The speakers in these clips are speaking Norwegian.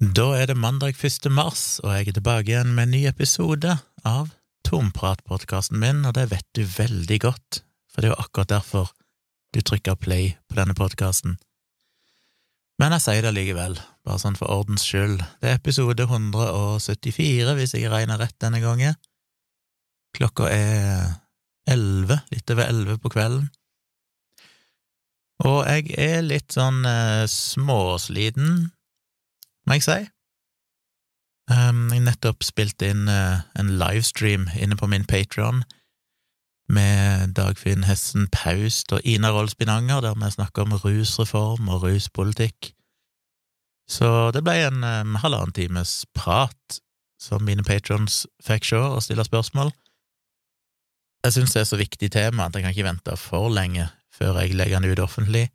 Da er det mandag 1. mars, og jeg er tilbake igjen med en ny episode av Tomprat-podkasten min, og det vet du veldig godt, for det er jo akkurat derfor du trykker play på denne podkasten. Men jeg sier det likevel, bare sånn for ordens skyld. Det er episode 174, hvis jeg regner rett denne gangen. Klokka er elleve, litt over elleve på kvelden. Og jeg er litt sånn eh, småsliten må jeg si. Um, jeg nettopp spilte inn uh, en livestream inne på min Patron med Dagfinn Hessen Paust og Ina Rolls Binanger, der vi snakker om rusreform og ruspolitikk. Så det ble en um, halvannen times prat som mine patrons fikk se og stille spørsmål. Jeg synes det er så viktig tema at jeg kan ikke vente for lenge før jeg legger den ut offentlig.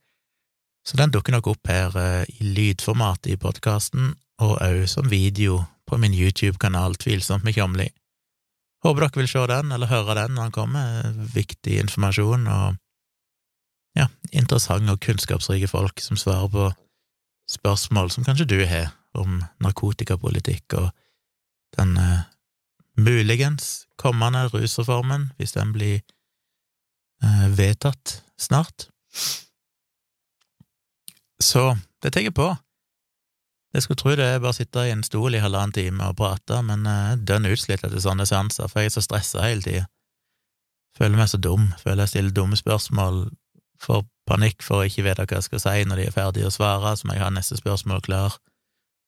Så den dukker nok opp her uh, i lydformat i podkasten, og òg som video på min YouTube-kanal Tvilsomt med Kjomli. Håper dere vil se den, eller høre den når den kommer. Viktig informasjon og ja, interessante og kunnskapsrike folk som svarer på spørsmål som kanskje du har om narkotikapolitikk og den uh, muligens kommende rusreformen, hvis den blir uh, vedtatt snart. Så det tar jeg på. Jeg skulle tro det er bare å sitte i en stol i halvannen time og prate, men jeg er dønn utslitt etter sånne seanser, for jeg er så stressa hele tida. Føler meg så dum, føler jeg stiller dumme spørsmål, får panikk for å ikke vite hva jeg skal si når de er ferdige å svare, så må jeg ha neste spørsmål klar.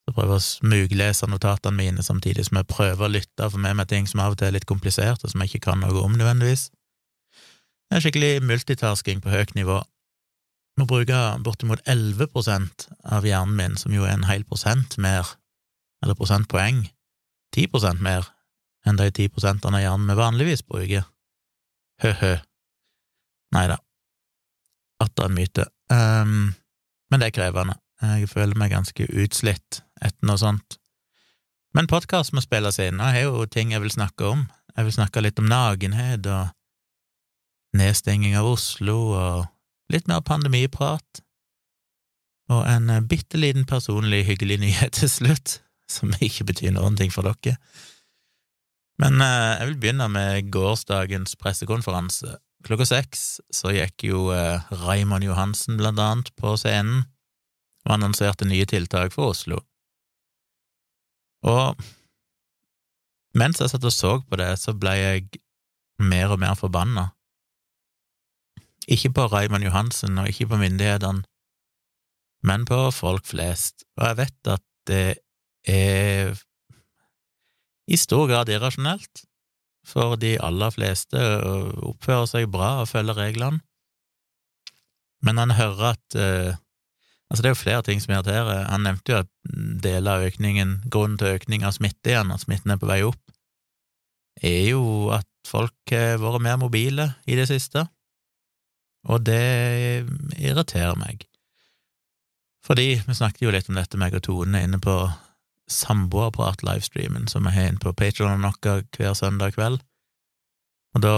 Så prøver jeg å smuglese notatene mine samtidig som jeg prøver å lytte og få med meg ting som av og til er litt komplisert, og som jeg ikke kan noe om nødvendigvis. Det er skikkelig multitasking på høyt nivå må bruke bortimot 11% av hjernen min, som jo er en hel prosent mer, eller prosentpoeng, 10% mer enn de 10 prosentene av hjernen vi vanligvis bruker. Hø-hø. Nei da. Atter en myte. Um, men det er krevende. Jeg føler meg ganske utslitt etter noe sånt. Men podkast må spilles inn, og jeg har jo ting jeg vil snakke om. Jeg vil snakke litt om nakenhet og nedstenging av Oslo og litt mer pandemiprat, og en eh, bitte liten personlig hyggelig nyhet til slutt, som ikke betyr noen ting for dere. Men eh, jeg vil begynne med gårsdagens pressekonferanse. Klokka seks så gikk jo eh, Raymond Johansen blant annet på scenen og annonserte nye tiltak for Oslo. Og mens jeg satt og så på det, så ble jeg mer og mer forbanna. Ikke på Raymond Johansen og ikke på myndighetene, men på folk flest, og jeg vet at det er i stor grad irrasjonelt for de aller fleste å oppføre seg bra og følge reglene, men han hører at uh, Altså, det er jo flere ting som irriterer. Han nevnte jo at deler av økningen, grunnen til økning av smitte igjen, at smitten er på vei opp, er jo at folk har vært mer mobile i det siste og det irriterer meg. Fordi vi snakket jo litt om dette, meg og Tone, inne på Samboerprat-livestreamen som vi har inne på Patreon noe hver søndag kveld, og da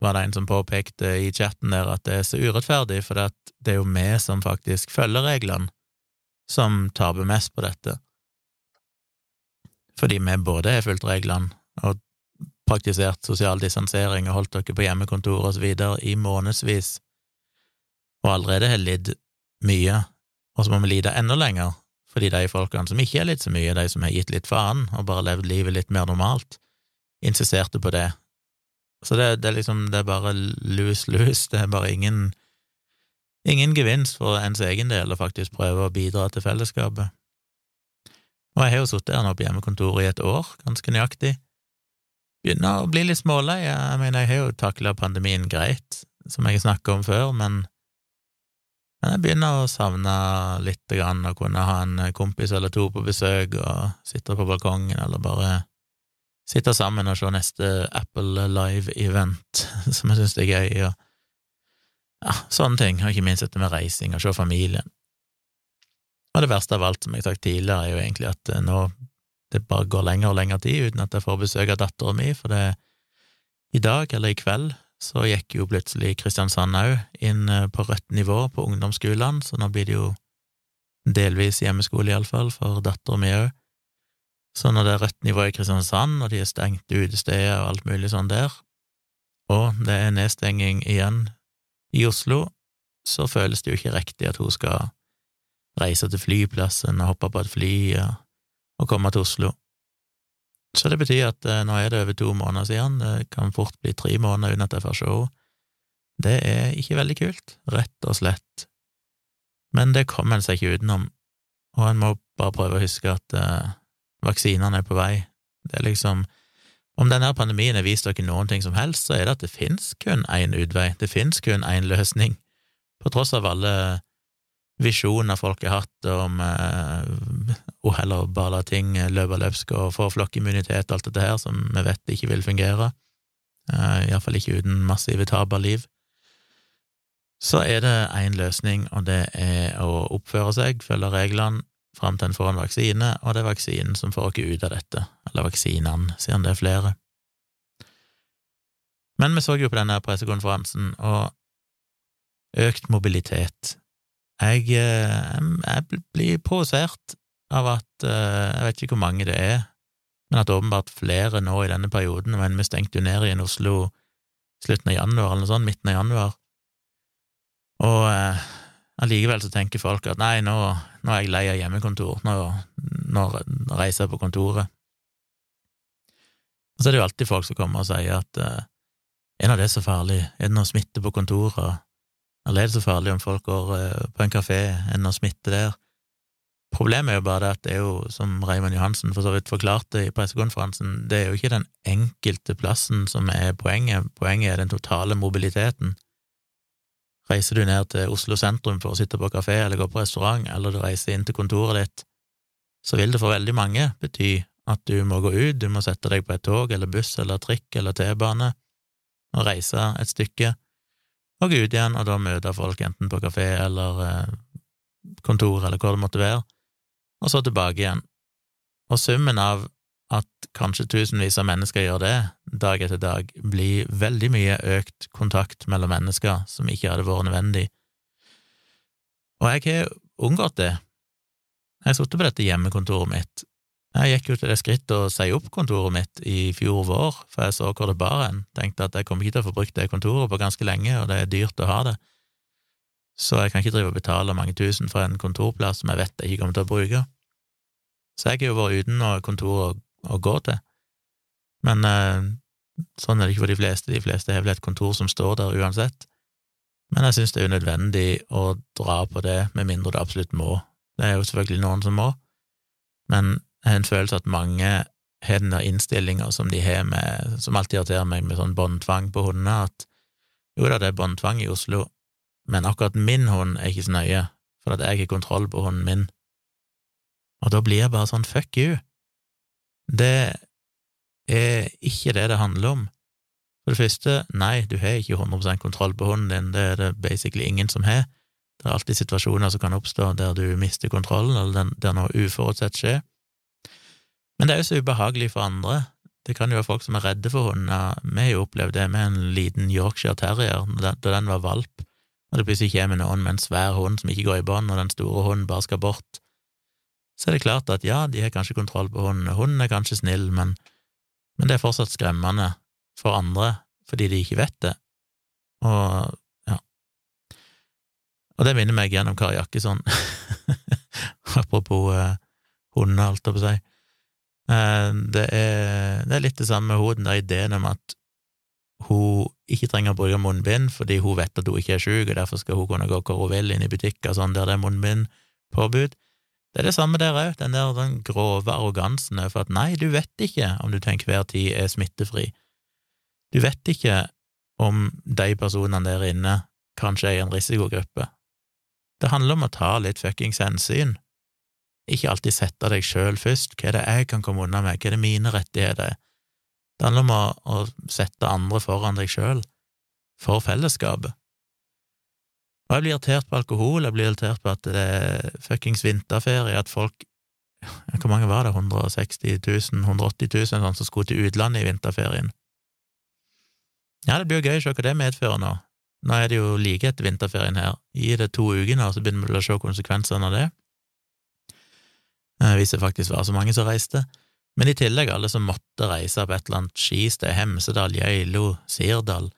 var det en som påpekte i chatten der at det er så urettferdig, for det er jo vi som faktisk følger reglene, som taper mest på dette. Fordi vi både har fulgt reglene og praktisert sosial distansering og holdt dere på hjemmekontor og så videre i månedsvis, og allerede har lidd mye, og så må vi lide enda lenger fordi de folkene som ikke har lidd så mye, de som har gitt litt faen og bare levd livet litt mer normalt, insisterte på det. Så det, det er liksom, det er bare lus-lus, det er bare ingen, ingen gevinst for ens egen del å faktisk prøve å bidra til fellesskapet. Og jeg har jo sittet her nå på hjemmekontoret i et år, ganske nøyaktig, begynner å bli litt smålei. Jeg mener, jeg har jo takla pandemien greit, som jeg har snakket om før, men, men jeg begynner å savne litt grann å kunne ha en kompis eller to på besøk og sitte på balkongen eller bare sitte sammen og se neste Apple Live-event, som jeg syns er gøy, og ja, sånne ting, og ikke minst dette med reising og se familien. Og det verste av alt, som jeg har sagt tidligere, er jo egentlig at eh, nå det bare går lenger og lenger tid uten at jeg får besøk av dattera mi, for det i dag, eller i kveld, så gikk jo plutselig Kristiansand òg inn eh, på rødt nivå på ungdomsskolene, så nå blir det jo delvis hjemmeskole iallfall, for dattera mi òg. Så når det er rødt nivå i Kristiansand, og de er stengt utesteder og alt mulig sånn der, og det er nedstenging igjen i Oslo, så føles det jo ikke riktig at hun skal reise til flyplassen og hoppe på et fly og, og komme til Oslo. Så det betyr at eh, nå er det over to måneder siden, det kan fort bli tre måneder uten at jeg får se henne. Det er ikke veldig kult, rett og slett. Men det kommer en seg ikke utenom, og en må bare prøve å huske at eh, vaksinene er på vei. Det er liksom Om denne pandemien har vist dere noen ting som helst, så er det at det finnes kun én utvei, det finnes kun én løsning, på tross av alle visjoner folk har hatt om eh, å heller bare la ting løpe løpsk og få flokkimmunitet og alt dette her, som vi vet ikke vil fungere, uh, iallfall ikke uten massive tap av liv så er det én løsning, og det er å oppføre seg, følge reglene fram til en får en vaksine, og det er vaksinen som får oss ut av dette, eller vaksinene, siden det er flere. Men vi så jo på denne pressekonferansen, og økt mobilitet. Jeg, jeg, jeg blir provosert av at eh, Jeg vet ikke hvor mange det er, men at åpenbart flere nå i denne perioden, men vi stengte jo ned i Oslo slutten av januar, eller noe sånt, midten av januar, og eh, allikevel så tenker folk at nei, nå, nå er jeg lei av hjemmekontor, nå, nå, reiser jeg på kontoret. Og så er det jo alltid folk som kommer og sier at eh, er nå det så farlig, er det noe smitte på kontoret, eller er det så farlig om folk går eh, på en kafé, er det noe smitte der? Problemet er jo bare det at det er jo, som Raymond Johansen for så vidt forklarte i pressekonferansen, det er jo ikke den enkelte plassen som er poenget, poenget er den totale mobiliteten. Reiser du ned til Oslo sentrum for å sitte på kafé eller gå på restaurant, eller du reiser inn til kontoret ditt, så vil det for veldig mange bety at du må gå ut, du må sette deg på et tog eller buss eller trikk eller T-bane og reise et stykke, og gå ut igjen og da møte folk enten på kafé eller eh, kontor eller hvor det måtte være, og så tilbake igjen. Og summen av at kanskje tusenvis av mennesker gjør det dag etter dag, blir veldig mye økt kontakt mellom mennesker som ikke hadde vært nødvendig. Og jeg har unngått det. Jeg har sittet på dette hjemmekontoret mitt. Jeg gikk jo til det skrittet å si opp kontoret mitt i fjor vår, for jeg så hvor det bar en, Tenkte at jeg kommer ikke til å få brukt det kontoret på ganske lenge, og det er dyrt å ha det. Så jeg kan ikke drive og betale mange tusen for en kontorplass som jeg vet jeg ikke kommer til å bruke. Så jeg har jo vært uten noe kontor å, å gå til. Men eh, sånn er det ikke for de fleste, de fleste har vel et kontor som står der uansett. Men jeg synes det er unødvendig å dra på det, med mindre det absolutt må. Det er jo selvfølgelig noen som må, men jeg har en følelse at mange har den der innstillinga som de har med, som alltid irriterer meg med sånn båndtvang på hundene, at jo da, det er båndtvang i Oslo, men akkurat min hund er ikke så nøye, for at jeg har kontroll på hunden min. Og da blir jeg bare sånn fuck you. Det er ikke det det handler om. For det første, nei, du har ikke 100 kontroll på hunden din, det er det basically ingen som har. Det er alltid situasjoner som kan oppstå der du mister kontrollen, eller der noe uforutsett skjer. Men det er jo så ubehagelig for andre. Det kan jo være folk som er redde for hunder. Vi har jo opplevd det med en liten Yorkshire terrier da den var valp, og det plutselig kommer noen med en svær hund som ikke går i bånd, og den store hunden bare skal bort så er det klart at ja, de har kanskje kontroll på hunden, hunden er kanskje snill, men, men det er fortsatt skremmende for andre fordi de ikke vet det, og ja. Og det minner meg gjennom Kari Jakkesson, apropos eh, hunder, alt jeg på å si. Eh, det, er, det er litt det samme med hoden, den der ideen om at hun ikke trenger å bruke munnbind fordi hun vet at hun ikke er syk, og derfor skal hun kunne gå hvor hun vil inn i butikker sånn der det er munnbindpåbud. Det er det samme der òg, den der den grove arrogansen for at nei, du vet ikke om du til enhver tid er smittefri. Du vet ikke om de personene der inne kanskje er i en risikogruppe. Det handler om å ta litt fuckings hensyn. Ikke alltid sette deg sjøl først. Hva er det jeg kan komme unna med, hva er det mine rettigheter er? Det handler om å, å sette andre foran deg sjøl, for fellesskapet. Og jeg blir irritert på alkohol, jeg blir irritert på at det er fuckings vinterferie, at folk Hvor mange var det? 160 000, 180 000 sånn som skulle til utlandet i vinterferien? Ja, det blir jo gøy å se hva det medfører nå. Nå er det jo like etter vinterferien her. Gi det to uker nå, så begynner vi å se konsekvensene av det. eh, hvis det faktisk var så mange som reiste. Men i tillegg alle som måtte reise på et eller annet skisted, Hemsedal, Geilo, Sirdal,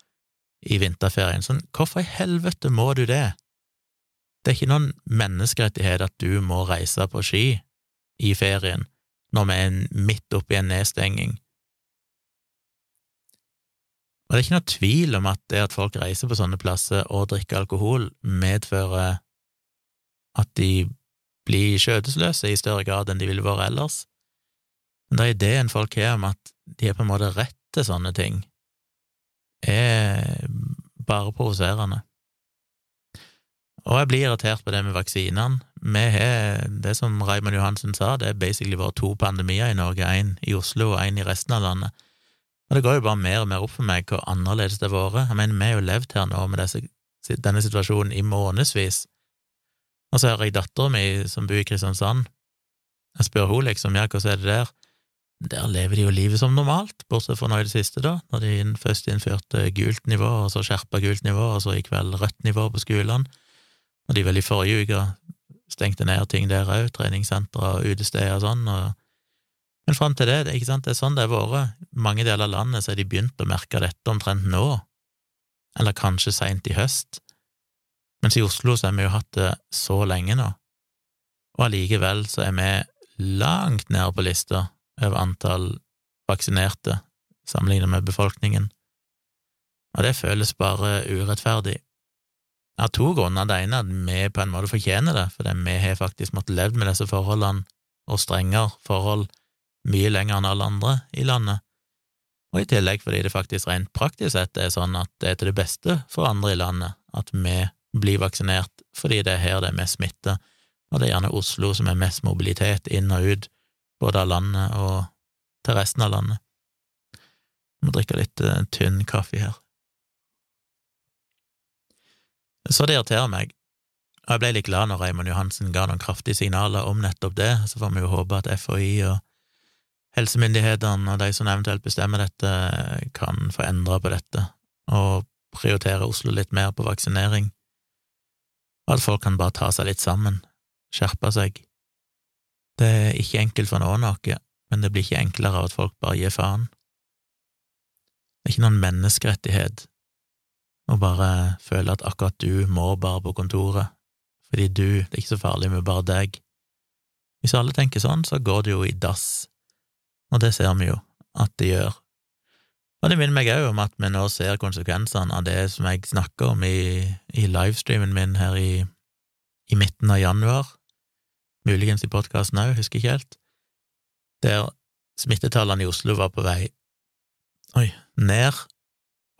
i vinterferien. Sånn, hvorfor i helvete må du det? Det er ikke noen menneskerettighet at du må reise på ski i ferien når vi er midt oppi en nedstenging. Og det er ikke noe tvil om at det at folk reiser på sånne plasser og drikker alkohol, medfører at de blir skjødesløse i større grad enn de ville vært ellers. Men er ideen folk har om at de er på en måte rett til sånne ting, er bare provoserende. Og jeg blir irritert på det med vaksinene. Vi har, det som Raymond Johansen sa, det er basically vært to pandemier i Norge, én i Oslo og én i resten av landet. Og det går jo bare mer og mer opp for meg hvor annerledes det har vært. Jeg mener, vi har jo levd her nå med disse, denne situasjonen i månedsvis. Og så hører jeg dattera mi som bor i Kristiansand. Jeg spør hun liksom, ja, hvordan er det der? Der lever de jo livet som normalt, bortsett fra nå i det siste, da, når de først innførte gult nivå, og så skjerpa gult nivå, og så i kveld rødt nivå på skolene. Og de vel i forrige uke stengte ned ting der òg, treningssentre og utesteder og sånn, og men fram til det, ikke sant, det er sånn det har vært. Mange deler av landet så har de begynt å merke dette omtrent nå, eller kanskje seint i høst. Mens i Oslo så har vi jo hatt det så lenge nå, og allikevel så er vi langt nede på lista over antall vaksinerte sammenlignet med befolkningen, og det føles bare urettferdig. Av to grunner. Det ene er at vi på en måte fortjener det, fordi vi har faktisk måttet leve med disse forholdene og strengere forhold mye lenger enn alle andre i landet, og i tillegg fordi det faktisk rent praktisk sett er sånn at det er til det beste for andre i landet at vi blir vaksinert, fordi det er her det er mest smitte, og det er gjerne Oslo som er mest mobilitet inn og ut, både av landet og til resten av landet. Jeg må drikke litt uh, tynn kaffe her. Så det irriterer meg, og jeg ble litt glad når Raymond Johansen ga noen kraftige signaler om nettopp det, så får vi jo håpe at FHI og helsemyndighetene og de som eventuelt bestemmer dette, kan få endre på dette og prioritere Oslo litt mer på vaksinering, og at folk kan bare ta seg litt sammen, skjerpe seg. Det er ikke enkelt for noen noe, men det blir ikke enklere av at folk bare gir faen. Det er ikke noen menneskerettighet å bare føle at akkurat du må bare på kontoret, fordi du, det er ikke så farlig med bare deg. Hvis alle tenker sånn, så går det jo i dass og det ser vi jo at det gjør. Og det minner meg òg om at vi nå ser konsekvensene av det som jeg snakker om i, i livestreamen min her i, i, midten av januar, muligens i podkasten òg, husker ikke helt, der smittetallene i Oslo var på vei oi, ned,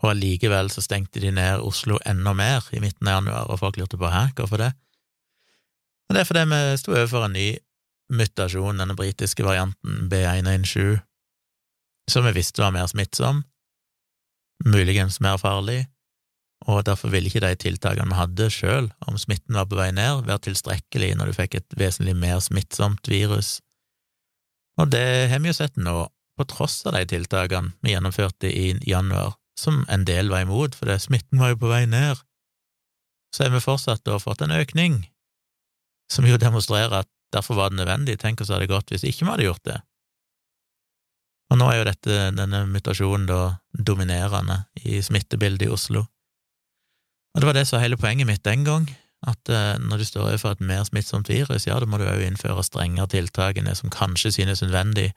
og allikevel så stengte de ned Oslo enda mer i midten av januar, og folk lurte på hæ, hvorfor det? Og det er fordi vi sto overfor en ny mutasjon, denne britiske varianten B117, som vi visste var mer smittsom, muligens mer farlig, og derfor ville ikke de tiltakene vi hadde sjøl, om smitten var på vei ned, være tilstrekkelig når du fikk et vesentlig mer smittsomt virus. Og det har vi jo sett nå, på tross av de tiltakene vi gjennomførte i januar, som en del var imot, fordi smitten var jo på vei ned, så har vi fortsatt da fått en økning, som jo demonstrerer at Derfor var det nødvendig. Tenk oss hadde det gått hvis ikke vi hadde gjort det. Og nå er jo dette, denne mutasjonen da dominerende i smittebildet i Oslo. Og det var det som var hele poenget mitt den gang, at eh, når du står overfor et mer smittsomt virus, ja, da må du òg innføre strengere tiltak enn det som kanskje synes nødvendig,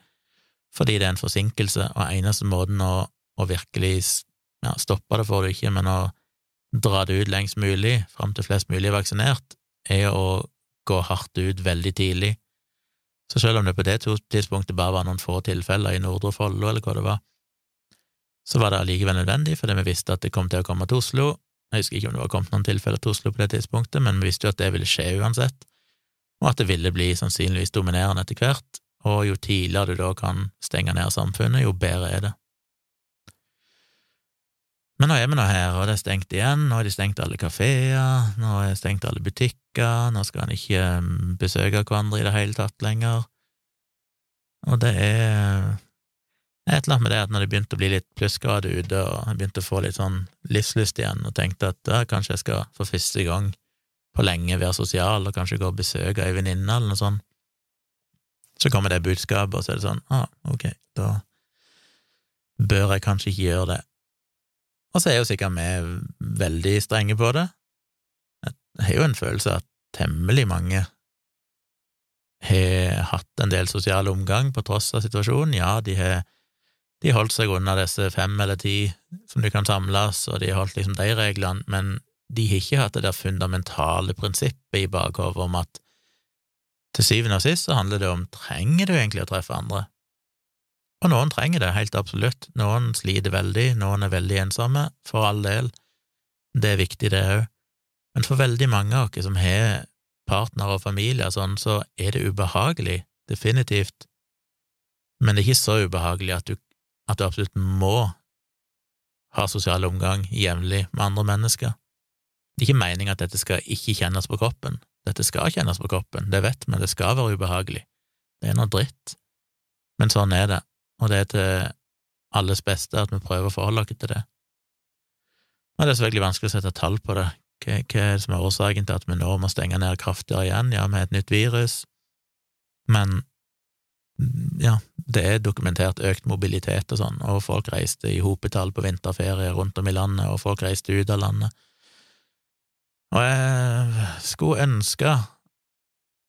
fordi det er en forsinkelse, og eneste måten å, å virkelig ja, stoppe det får du ikke, men å dra det ut lengst mulig, fram til flest mulig er vaksinert, er å gå hardt ut veldig tidlig. Så selv om det på det tidspunktet bare var noen få tilfeller i Nordre Follo, eller hva det var, så var det allikevel nødvendig, fordi vi visste at det kom til å komme til Oslo. Jeg husker ikke om det var kommet noen tilfeller til Oslo på det tidspunktet, men vi visste jo at det ville skje uansett, og at det ville bli sannsynligvis dominerende etter hvert, og jo tidligere du da kan stenge ned samfunnet, jo bedre er det. Men nå er vi nå her, og det er stengt igjen, nå har de stengt alle kafeer, nå er det stengt alle butikker, nå skal en ikke mm, besøke hverandre i det hele tatt lenger, og det er et eller annet med det at når det begynte å bli litt plussgrader ute, og jeg begynte å få litt sånn livslyst igjen, og tenkte at da kanskje jeg skal for første gang på lenge være sosial, og kanskje gå og besøke ei venninne, eller noe sånt, Så kommer det budskapet, og så er det sånn ah, ok, da bør jeg kanskje ikke gjøre det. Og så er jo sikkert vi veldig strenge på det. Jeg har jo en følelse av at temmelig mange har hatt en del sosial omgang på tross av situasjonen. Ja, de har de holdt seg unna disse fem eller ti som du kan samles, og de holdt liksom de reglene, men de har ikke hatt det der fundamentale prinsippet i bakhodet om at til syvende og sist så handler det om trenger du egentlig å treffe andre? Og noen trenger det, helt absolutt. Noen sliter veldig, noen er veldig ensomme, for all del. Det er viktig, det òg. Men for veldig mange av oss som har partner og familie og sånn, så er det ubehagelig, definitivt. Men det er ikke så ubehagelig at du, at du absolutt må ha sosial omgang jevnlig med andre mennesker. Det er ikke meningen at dette skal ikke kjennes på kroppen. Dette skal kjennes på kroppen, det vet vi, det skal være ubehagelig. Det er noe dritt. Men sånn er det, og det er til alles beste at vi prøver å forholde oss til det. Og det er selvfølgelig vanskelig å sette tall på det. Hva, er det som er årsaken til at vi nå må stenge ned kraftigere igjen? Ja, vi et nytt virus, men ja, det er dokumentert økt mobilitet og sånn, og folk reiste i hopetall på vinterferie rundt om i landet, og folk reiste ut av landet. Og jeg skulle ønske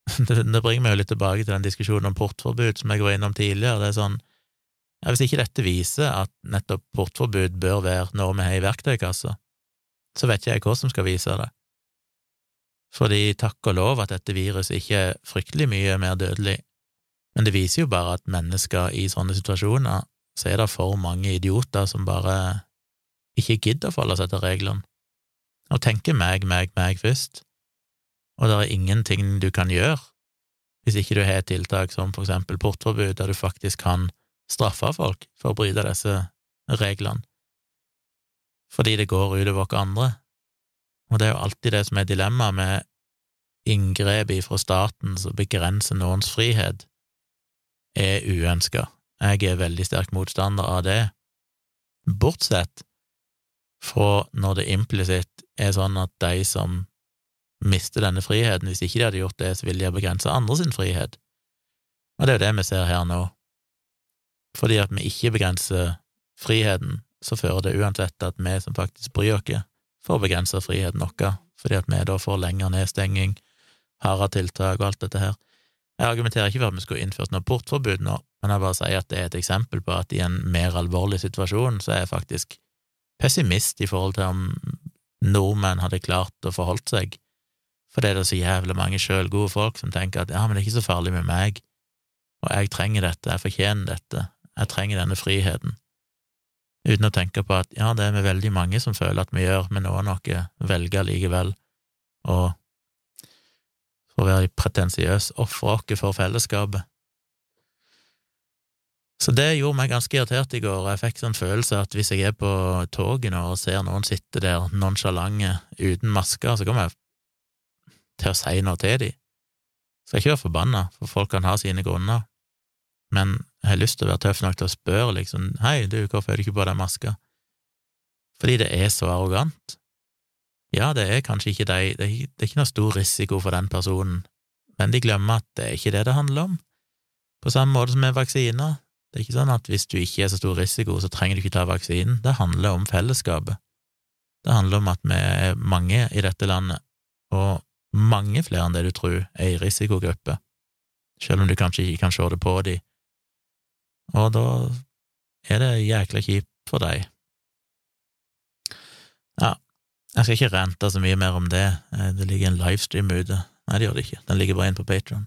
det, bringer meg jo litt tilbake til den diskusjonen om portforbud som jeg var innom tidligere. Det er sånn ja, Hvis ikke dette viser at nettopp portforbud bør være noe vi har i verktøykassa, så vet ikke jeg hva som skal vise det. Fordi takk og lov at dette viruset ikke er fryktelig mye mer dødelig, men det viser jo bare at mennesker i sånne situasjoner, så er det for mange idioter som bare ikke gidder å forholde seg til reglene. Og tenker meg, meg, meg først, og det er ingenting du kan gjøre hvis ikke du har et tiltak som for eksempel portforbud, der du faktisk kan straffe folk for å bryte disse reglene, fordi det går utover oss andre. Og det er jo alltid det som er dilemmaet med inngrep fra staten som begrenser noens frihet, er uønska. Jeg er veldig sterk motstander av det, bortsett fra når det implisitt er sånn at de som mister denne friheten, hvis ikke de hadde gjort det, så ville de ha begrensa andre sin frihet. Og det er jo det vi ser her nå. Fordi at vi ikke begrenser friheten, så fører det uansett at vi som faktisk bryr oss, får begrensa friheten vår, fordi at vi da får lengre nedstenging, hardere tiltak og alt dette her. Jeg argumenterer ikke for at vi skulle innført noe portforbud nå, men jeg bare sier at det er et eksempel på at i en mer alvorlig situasjon så er jeg faktisk pessimist i forhold til om nordmenn hadde klart å forholdt seg, fordi det er så jævlig mange sjølgode folk som tenker at ja, men det er ikke så farlig med meg, og jeg trenger dette, jeg fortjener dette, jeg trenger denne friheten, uten å tenke på at ja, det er vi veldig mange som føler at vi gjør, men noen av oss velger likevel å for å være pretensiøs ofre oss for fellesskapet. Så det gjorde meg ganske irritert i går, og jeg fikk sånn følelse at hvis jeg er på toget nå og ser noen sitte der nonsjalante uten masker, så kommer jeg til å si noe til dem. Skal ikke være forbanna, for folk kan ha sine grunner, men jeg har lyst til å være tøff nok til å spørre liksom, hei, du, hvorfor er du ikke på deg maska? Fordi det er så arrogant. Ja, det er kanskje ikke de, det det er ikke noe stor risiko for den personen, men de glemmer at det er ikke det det handler om. På samme måte som med vaksiner, det er ikke sånn at hvis du ikke er så stor risiko, så trenger du ikke ta vaksinen. Det handler om fellesskapet. Det handler om at vi er mange i dette landet, og mange flere enn det du tror er i risikogruppe, selv om du kanskje ikke kan se det på dem. Og da er det jækla kjipt for deg. Ja, jeg skal ikke rente så mye mer om det, det ligger en livestream ute. Nei, det gjør det ikke, den ligger bare inne på Patron.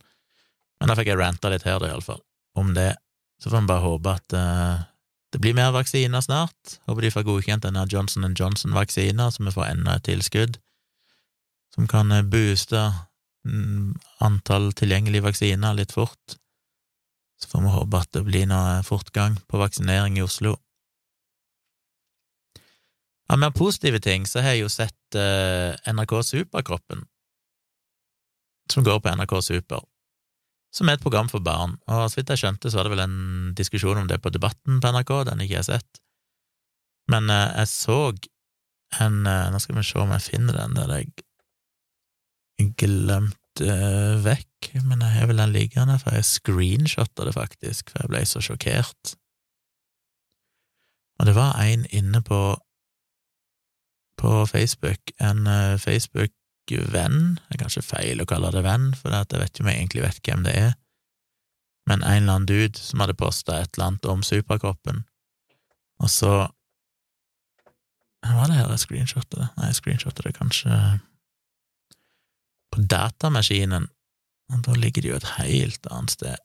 Men da fikk jeg ranta litt her, da, iallfall, om det. Så får vi bare håpe at uh, det blir mer vaksiner snart. Håper de får godkjent denne Johnson Johnson-vaksina, så vi får enda et tilskudd som kan eh, booste mm, antall tilgjengelige vaksiner litt fort. Så får vi håpe at det blir noe fortgang på vaksinering i Oslo. Av mer positive ting så har jeg jo sett uh, NRK Superkroppen, som går på NRK Super. Som er et program for barn, og så vidt jeg skjønte, så var det vel en diskusjon om det på Debatten på NRK, den ikke jeg har sett. Men eh, jeg så en eh, Nå skal vi se om jeg finner den der jeg glemte uh, vekk, men jeg har vel den liggende, for jeg screenshotta det faktisk, for jeg ble så sjokkert. Og det var en inne på på Facebook, en uh, Facebook-venn, det er kanskje feil å kalle det venn, for jeg vet ikke om jeg egentlig vet hvem det er, men en eller annen dude som hadde posta et eller annet om superkroppen, og så Hva var det her jeg screenshotta det? Nei, jeg screenshotta det kanskje på datamaskinen, og da ligger det jo et helt annet sted.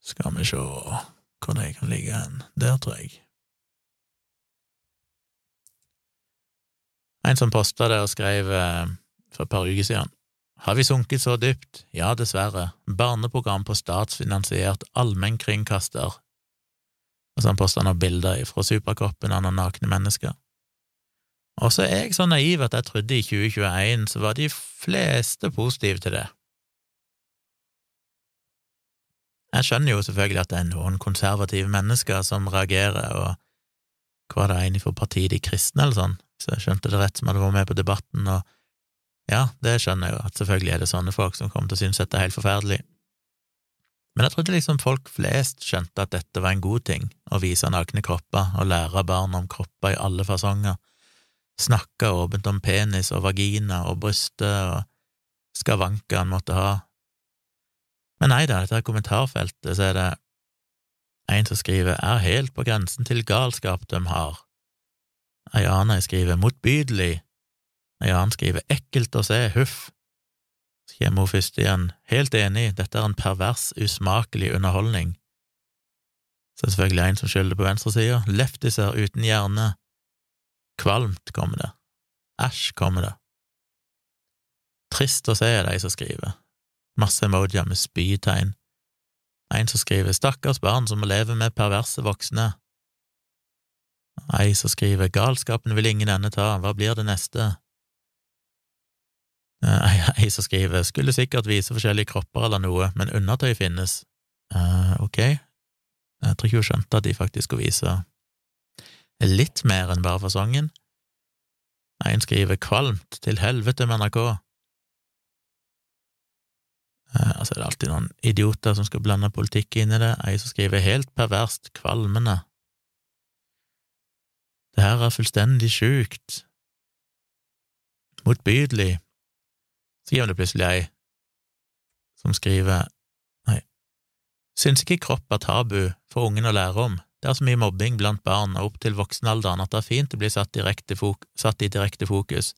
Skal vi se hvor det kan ligge hen. Der, tror jeg. En som posta det og skrev eh, for et par uker siden. Har vi sunket så dypt? Ja, dessverre. Barneprogram på statsfinansiert allmennkringkaster. Og så han posta noen bilder fra superkroppen av noen nakne mennesker. Og så er jeg så naiv at jeg trodde i 2021 så var de fleste positive til det. Jeg skjønner jo selvfølgelig at det er noen konservative mennesker som reagerer, og hva er det egentlig for partiet De kristne, eller sånn, så jeg skjønte det rett, som hadde vært med på debatten, og ja, det skjønner jeg jo, at selvfølgelig er det sånne folk som kommer til å synes dette er helt forferdelig. Men jeg trodde liksom folk flest skjønte at dette var en god ting, å vise nakne kropper og lære barn om kropper i alle fasonger, snakke åpent om penis og vagina og brystet og skavanker en måtte ha. Men nei da, dette kommentarfeltet, så er det en som skriver er helt på grensen til galskap de har. Ei annen skriver motbydelig, ei annen skriver ekkelt å se, huff. Så kommer hun først igjen, helt enig, dette er en pervers, usmakelig underholdning. Så er det selvfølgelig en som skylder på venstresida, leftiser uten hjerne, Kvalmt, kommer det. Æsj, kommer det. Trist å se, er de som skriver. Masse emojier med spytegn. En som skriver stakkars barn som må leve med perverse voksne. Ei som skriver galskapen vil ingen ende ta, hva blir det neste? Eh, ei som skriver skulle sikkert vise forskjellige kropper eller noe, men undertøy finnes. Uh, ok, jeg tror ikke hun skjønte at de faktisk skulle vise litt mer enn bare fasongen. En skriver kvalmt til helvete med NRK. Eh, altså er det alltid noen idioter som skal blande politikk inn i det, ei som skriver helt perverst kvalmende. Det her er fullstendig sjukt. Motbydelig. Så gir det plutselig ei som skriver Nei, syns ikke kropp er tabu for ungen å lære om, det er så mye mobbing blant barn og opp til voksenalderen at det er fint å bli satt, satt, i direkte fokus.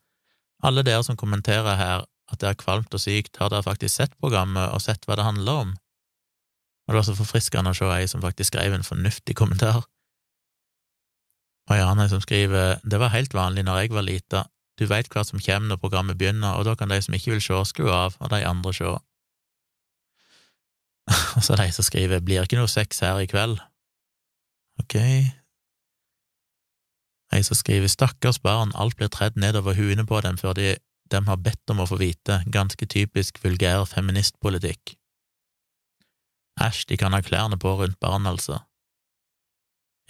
Alle dere som kommenterer her at det er kvalmt og sykt, har dere faktisk sett programmet og sett hva det handler om? Og det var så forfriskende å se ei som faktisk skrev en fornuftig kommentar. Marianne som skriver det var helt vanlig når jeg var lita, du veit hva som kommer når programmet begynner, og da kan de som ikke vil se, skru av, og de andre se. og så de som skriver blir ikke noe sex her i kveld. Ok. Ei som skriver stakkars barn, alt blir tredd nedover huene på dem før de, dem har bedt om å få vite, ganske typisk vulgær feministpolitikk. Æsj, de kan ha klærne på rundt barn, altså.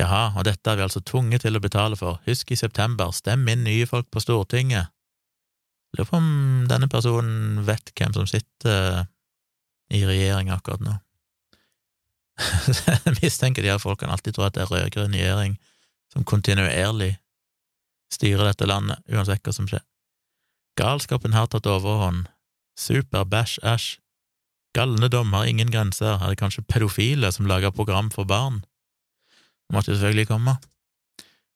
Jaha, og dette er vi altså tvunget til å betale for, husk i september, stem inn nye folk på Stortinget. Lurer på om denne personen vet hvem som sitter i regjering akkurat nå. Jeg mistenker de her folkene alltid tror at det er rød-grønn regjering som kontinuerlig styrer dette landet, uansett hva som skjer. Galskapen har tatt overhånd. Super, bæsj, æsj. Galnedom har ingen grenser. Er det kanskje pedofile som lager program for barn? Det måtte jo selvfølgelig komme.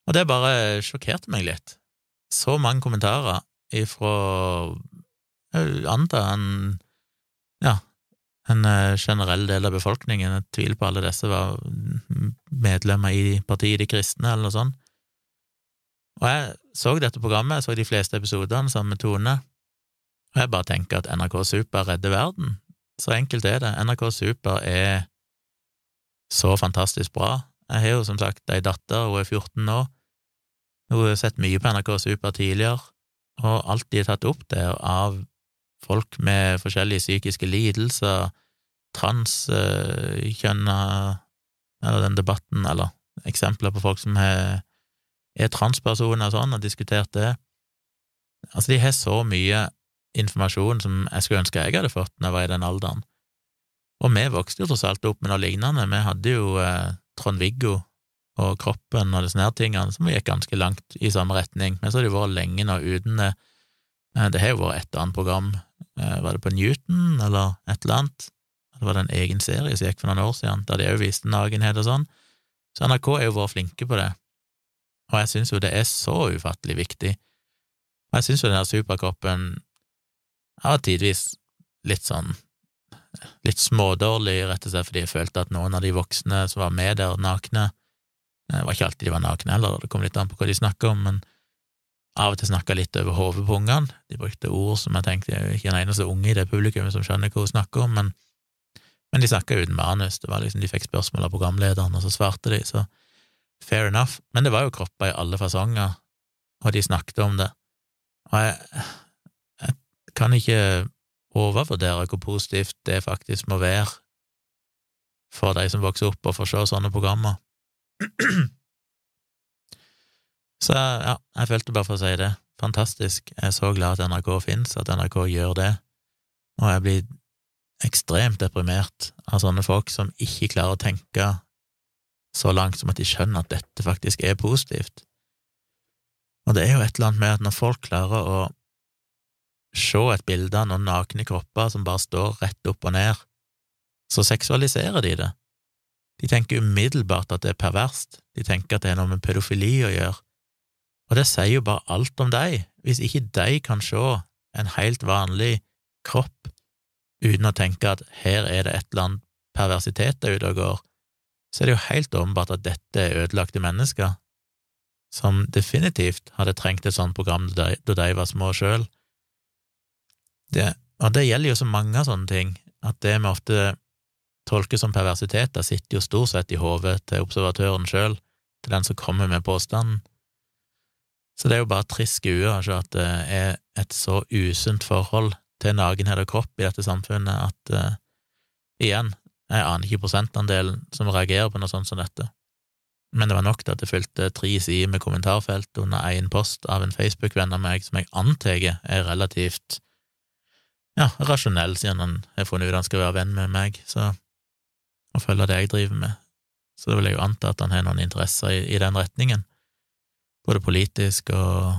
Og det bare sjokkerte meg litt. Så mange kommentarer ifra Jeg antar en ja, en eh, generell del av befolkningen. Jeg tviler på alle disse var medlemmer i partiet De kristne, eller noe sånt. Og jeg så dette programmet, jeg så de fleste episodene sammen med Tone, og jeg bare tenker at NRK Super redder verden. Så enkelt er det. NRK Super er så fantastisk bra. Jeg har jo som sagt ei datter, hun er 14 nå. Hun har sett mye på NRK Super tidligere, og alt de har tatt opp der av folk med forskjellige psykiske lidelser, transkjønna Eller den debatten, eller eksempler på folk som er, er transpersoner sånn, og diskutert det. Altså, de har så mye informasjon som jeg skulle ønske jeg hadde fått når jeg var i den alderen. Og vi vokste jo tross alt opp med noe lignende. Vi hadde jo eh, Trond-Viggo og Kroppen og disse tingene som gikk ganske langt i samme retning, men så har det vært lenge nå uten det. Eh, det har jo vært et annet program, eh, var det på Newton eller et eller annet? Det var det en egen serie som gikk for noen år siden, der de òg viste nakenhet og sånn. Så NRK er jo vært flinke på det, og jeg syns jo det er så ufattelig viktig. Og jeg syns jo den der superkroppen har tidvis litt sånn litt smådårlig, rett og slett fordi jeg følte at noen av de voksne som var med der nakne Det var ikke alltid de var nakne heller, det kom litt an på hva de snakka om, men av og til snakka litt over hodet på ungene. De brukte ord som jeg tenkte jeg er ikke den eneste unge i det publikummet som skjønner hva hun snakker om, men, men de snakka uten manus. Det var liksom, De fikk spørsmål av programlederen, og så svarte de, så fair enough. Men det var jo kropper i alle fasonger, og de snakket om det. Og jeg, jeg kan ikke overvurdere hvor positivt det faktisk må være for de som vokser opp og får se sånne programmer. Så ja, jeg følte bare for å si det. Fantastisk. Jeg er så glad at NRK finnes, at NRK gjør det, og jeg blir ekstremt deprimert av sånne folk som ikke klarer å tenke så langt som at de skjønner at dette faktisk er positivt. Og det er jo et eller annet med at når folk klarer å se et bilde av noen nakne kropper som bare står rett opp og ned, så seksualiserer de det. De tenker umiddelbart at det er perverst, de tenker at det er noe med pedofili å gjøre, og det sier jo bare alt om deg. Hvis ikke de kan se en helt vanlig kropp uten å tenke at her er det et eller annet perversitet der ute og går, så er det jo helt åpenbart at dette er ødelagte mennesker som definitivt hadde trengt et sånt program da de var små sjøl. Og det gjelder jo så mange sånne ting, at det vi ofte tolker som perversiteter, sitter jo stort sett i hodet til observatøren sjøl, til den som kommer med påstanden. Så det er jo bare trist skue å se at det er et så usunt forhold til nakenhet og kropp i dette samfunnet at uh, igjen, jeg aner ikke prosentandelen som reagerer på noe sånt som dette, men det var nok til at det fylte tre sider med kommentarfelt under én post av en Facebook-venn av meg som jeg antar er relativt ja, rasjonell, siden han har funnet ut han skal være venn med meg, så og følge det jeg driver med. Så det vil jeg jo anta at han har noen interesser i, i den retningen, både politisk og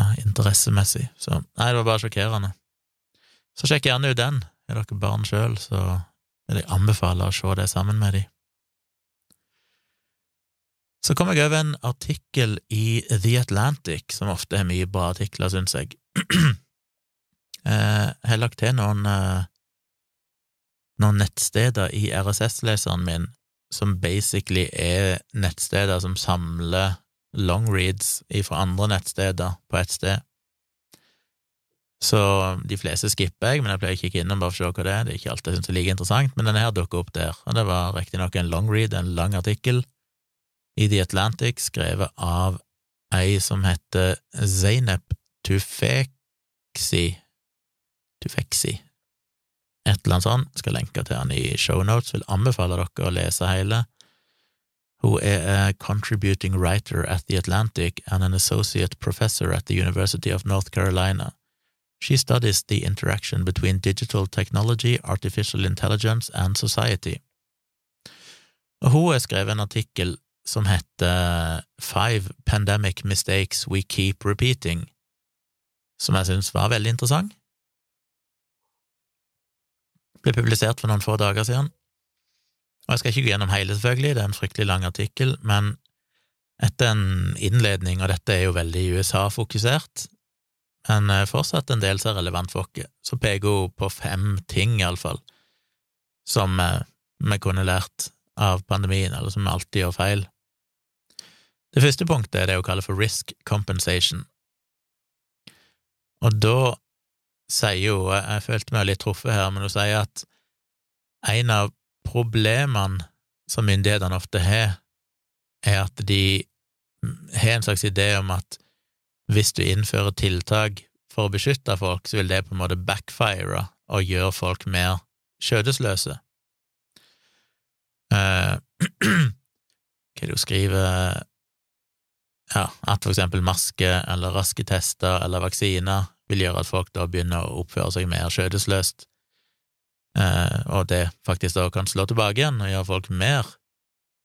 ja, interessemessig. Så nei, det var bare sjokkerende. Så sjekk gjerne ut den. Er dere barn sjøl, så vil jeg anbefale å se det sammen med dem. Så kom jeg over en artikkel i The Atlantic, som ofte er mye bra artikler, syns jeg. Eh, jeg har lagt til noen, eh, noen nettsteder i RSS-leseren min som basically er nettsteder som samler longreads fra andre nettsteder på ett sted. Så de fleste skipper jeg, men jeg pleier å kikke innom bare for å se hva det er. Det er ikke alt jeg syns er like interessant, men denne her dukker opp der, og det var riktignok en long read, en lang artikkel, i The Atlantic, skrevet av ei som heter Zainab Tufeksi, Tufeksi. Et eller annet sånt. Skal lenke til han i shownotes. Vil anbefale dere å lese hele. Hun er a contributing writer at The Atlantic and an associate professor at the University of North Carolina. She studies the interaction between digital technology, artificial intelligence and society. Og hun har skrevet en artikkel som heter Five Pandemic Mistakes We Keep Repeating, som jeg syns var veldig interessant ble publisert for noen få dager siden. Og jeg skal ikke gå gjennom hele, selvfølgelig, det er en fryktelig lang artikkel, men etter en innledning, og dette er jo veldig USA-fokusert, men eh, fortsatt en del som er relevant for oss, så peker hun på fem ting, iallfall, som eh, vi kunne lært av pandemien, eller som vi alltid gjør feil. Det første punktet er det hun kaller for risk compensation. Og da sier jo, jeg følte meg litt truffet her, men hun sier at en av problemene som myndighetene ofte har, er at de har en slags idé om at hvis du innfører tiltak for å beskytte folk, så vil det på en måte backfire og gjøre folk mer skjødesløse. Uh, hva er det hun skriver Ja, at for eksempel maske eller raske tester eller vaksiner vil gjøre at folk da begynner å oppføre seg mer skjødesløst, eh, og det faktisk da kan slå tilbake igjen og gjøre folk mer,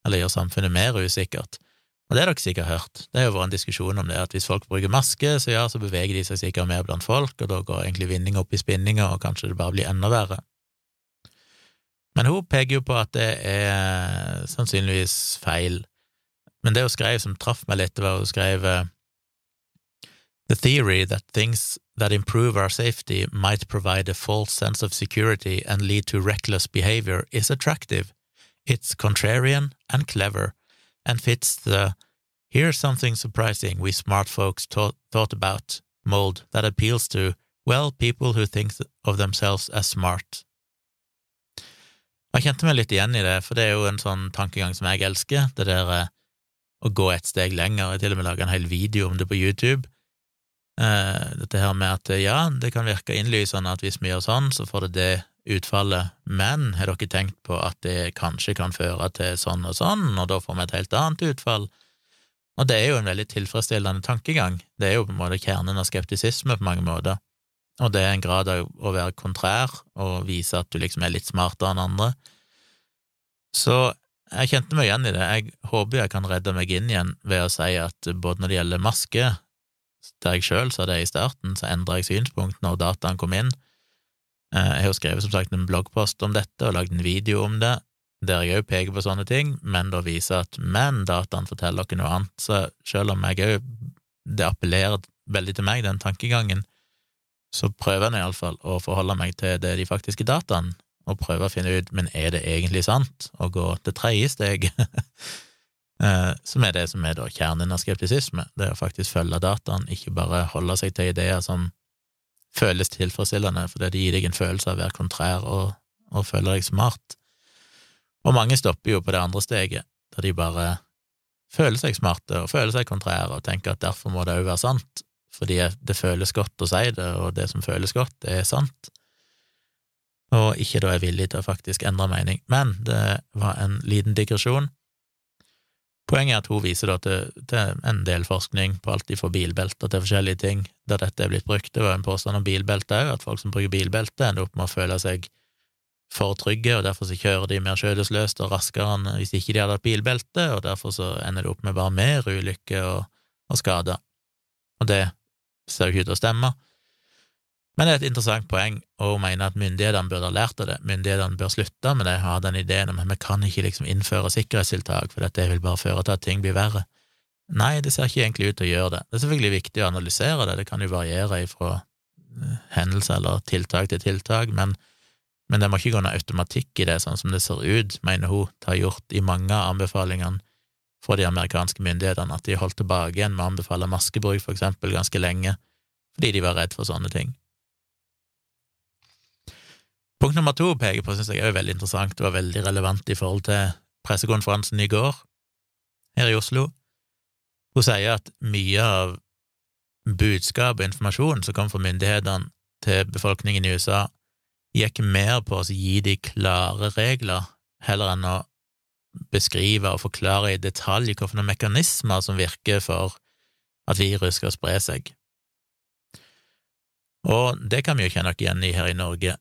eller gjøre samfunnet mer usikkert. Og det har dere sikkert hørt, det har jo vært en diskusjon om det, at hvis folk bruker maske, så ja, så beveger de seg sikkert mer blant folk, og da går egentlig vinninga opp i spinninga, og kanskje det bare blir enda verre. Men hun peker jo på at det er sannsynligvis feil. Men det hun skrev som traff meg litt, var hun skrev eh, The theory that things that improve our safety might provide a false sense of security and lead to reckless behavior is attractive. It's contrarian and clever, and fits the here's something surprising we smart folks thought, thought about mold that appeals to, well, people who think of themselves as smart. Jeg kjente meg litt igjen i det, for det er jo en sånn tankegang som jeg elsker, det der eh, å gå et steg lenger. Jeg til og med laga en hel video om det på YouTube. Eh, dette her med at ja, det kan virke innlysende at hvis vi gjør sånn, så får det det utfallet, men har dere tenkt på at det kanskje kan føre til sånn og sånn, og da får vi et helt annet utfall? Og det er jo en veldig tilfredsstillende tankegang, det er jo på en måte kjernen av skeptisisme på mange måter, og det er en grad av å være kontrær og vise at du liksom er litt smartere enn andre. Så jeg kjente meg igjen i det, jeg håper jeg kan redde meg inn igjen ved å si at både når det gjelder maske, der jeg sjøl sa det i starten, så endra jeg synspunkt når dataen kom inn, jeg har jo skrevet som sagt en bloggpost om dette og lagd en video om det, der jeg òg peker på sånne ting, men da viser at men dataen forteller dere noe annet, så selv om jeg òg det appellerer veldig til meg, den tankegangen, så prøver jeg iallfall å forholde meg til det de faktiske dataene, og prøve å finne ut men er det egentlig sant, å gå til tredje steg, eh, som er det som er da kjernen av skeptisisme, det er å faktisk følge dataen, ikke bare holde seg til ideer som føles tilfredsstillende, fordi det gir deg en følelse av å være kontrær og, og føle deg smart. Og mange stopper jo på det andre steget, der de bare føler seg smarte og føler seg kontrære og tenker at derfor må det òg være sant, fordi det føles godt å si det, og det som føles godt, det er sant, og ikke da er villig til å faktisk endre mening. Men det var en liten digresjon. Poenget er at hun viser til, til, en del forskning på alt fra bilbelter til forskjellige ting der dette er blitt brukt. Det var en påstand om bilbelte òg, at folk som bruker bilbelte, ender opp med å føle seg for trygge, og derfor så kjører de mer skjødesløst og raskere enn hvis ikke de hadde hatt bilbelte, og derfor så ender det opp med bare mer ulykker og, og skader. Og det ser jo ikke ut til å stemme. Men det er et interessant poeng, og hun mener at myndighetene burde ha lært av det. Myndighetene bør slutte med det, ha den ideen om at vi kan ikke liksom innføre sikkerhetstiltak, for dette vil bare føre til at ting blir verre. Nei, det ser ikke egentlig ut til å gjøre det. Det er selvfølgelig viktig å analysere det, det kan jo variere fra eh, hendelse eller tiltak til tiltak, men, men det må ikke gå noe automatikk i det, sånn som det ser ut, mener hun, har gjort i mange av anbefalingene fra de amerikanske myndighetene, at de holdt tilbake igjen med å anbefale maskebruk, for eksempel, ganske lenge, fordi de var redd for sånne ting. Punkt nummer to peker på, synes jeg er veldig interessant, det var veldig relevant i forhold til pressekonferansen i går her i Oslo. Hun sier at mye av budskap og informasjon som kom fra myndighetene til befolkningen i USA, gikk mer på å gi de klare regler, heller enn å beskrive og forklare i detalj hvilke mekanismer som virker for at virus skal spre seg. Og det kan vi jo kjenne oss igjen i her i Norge.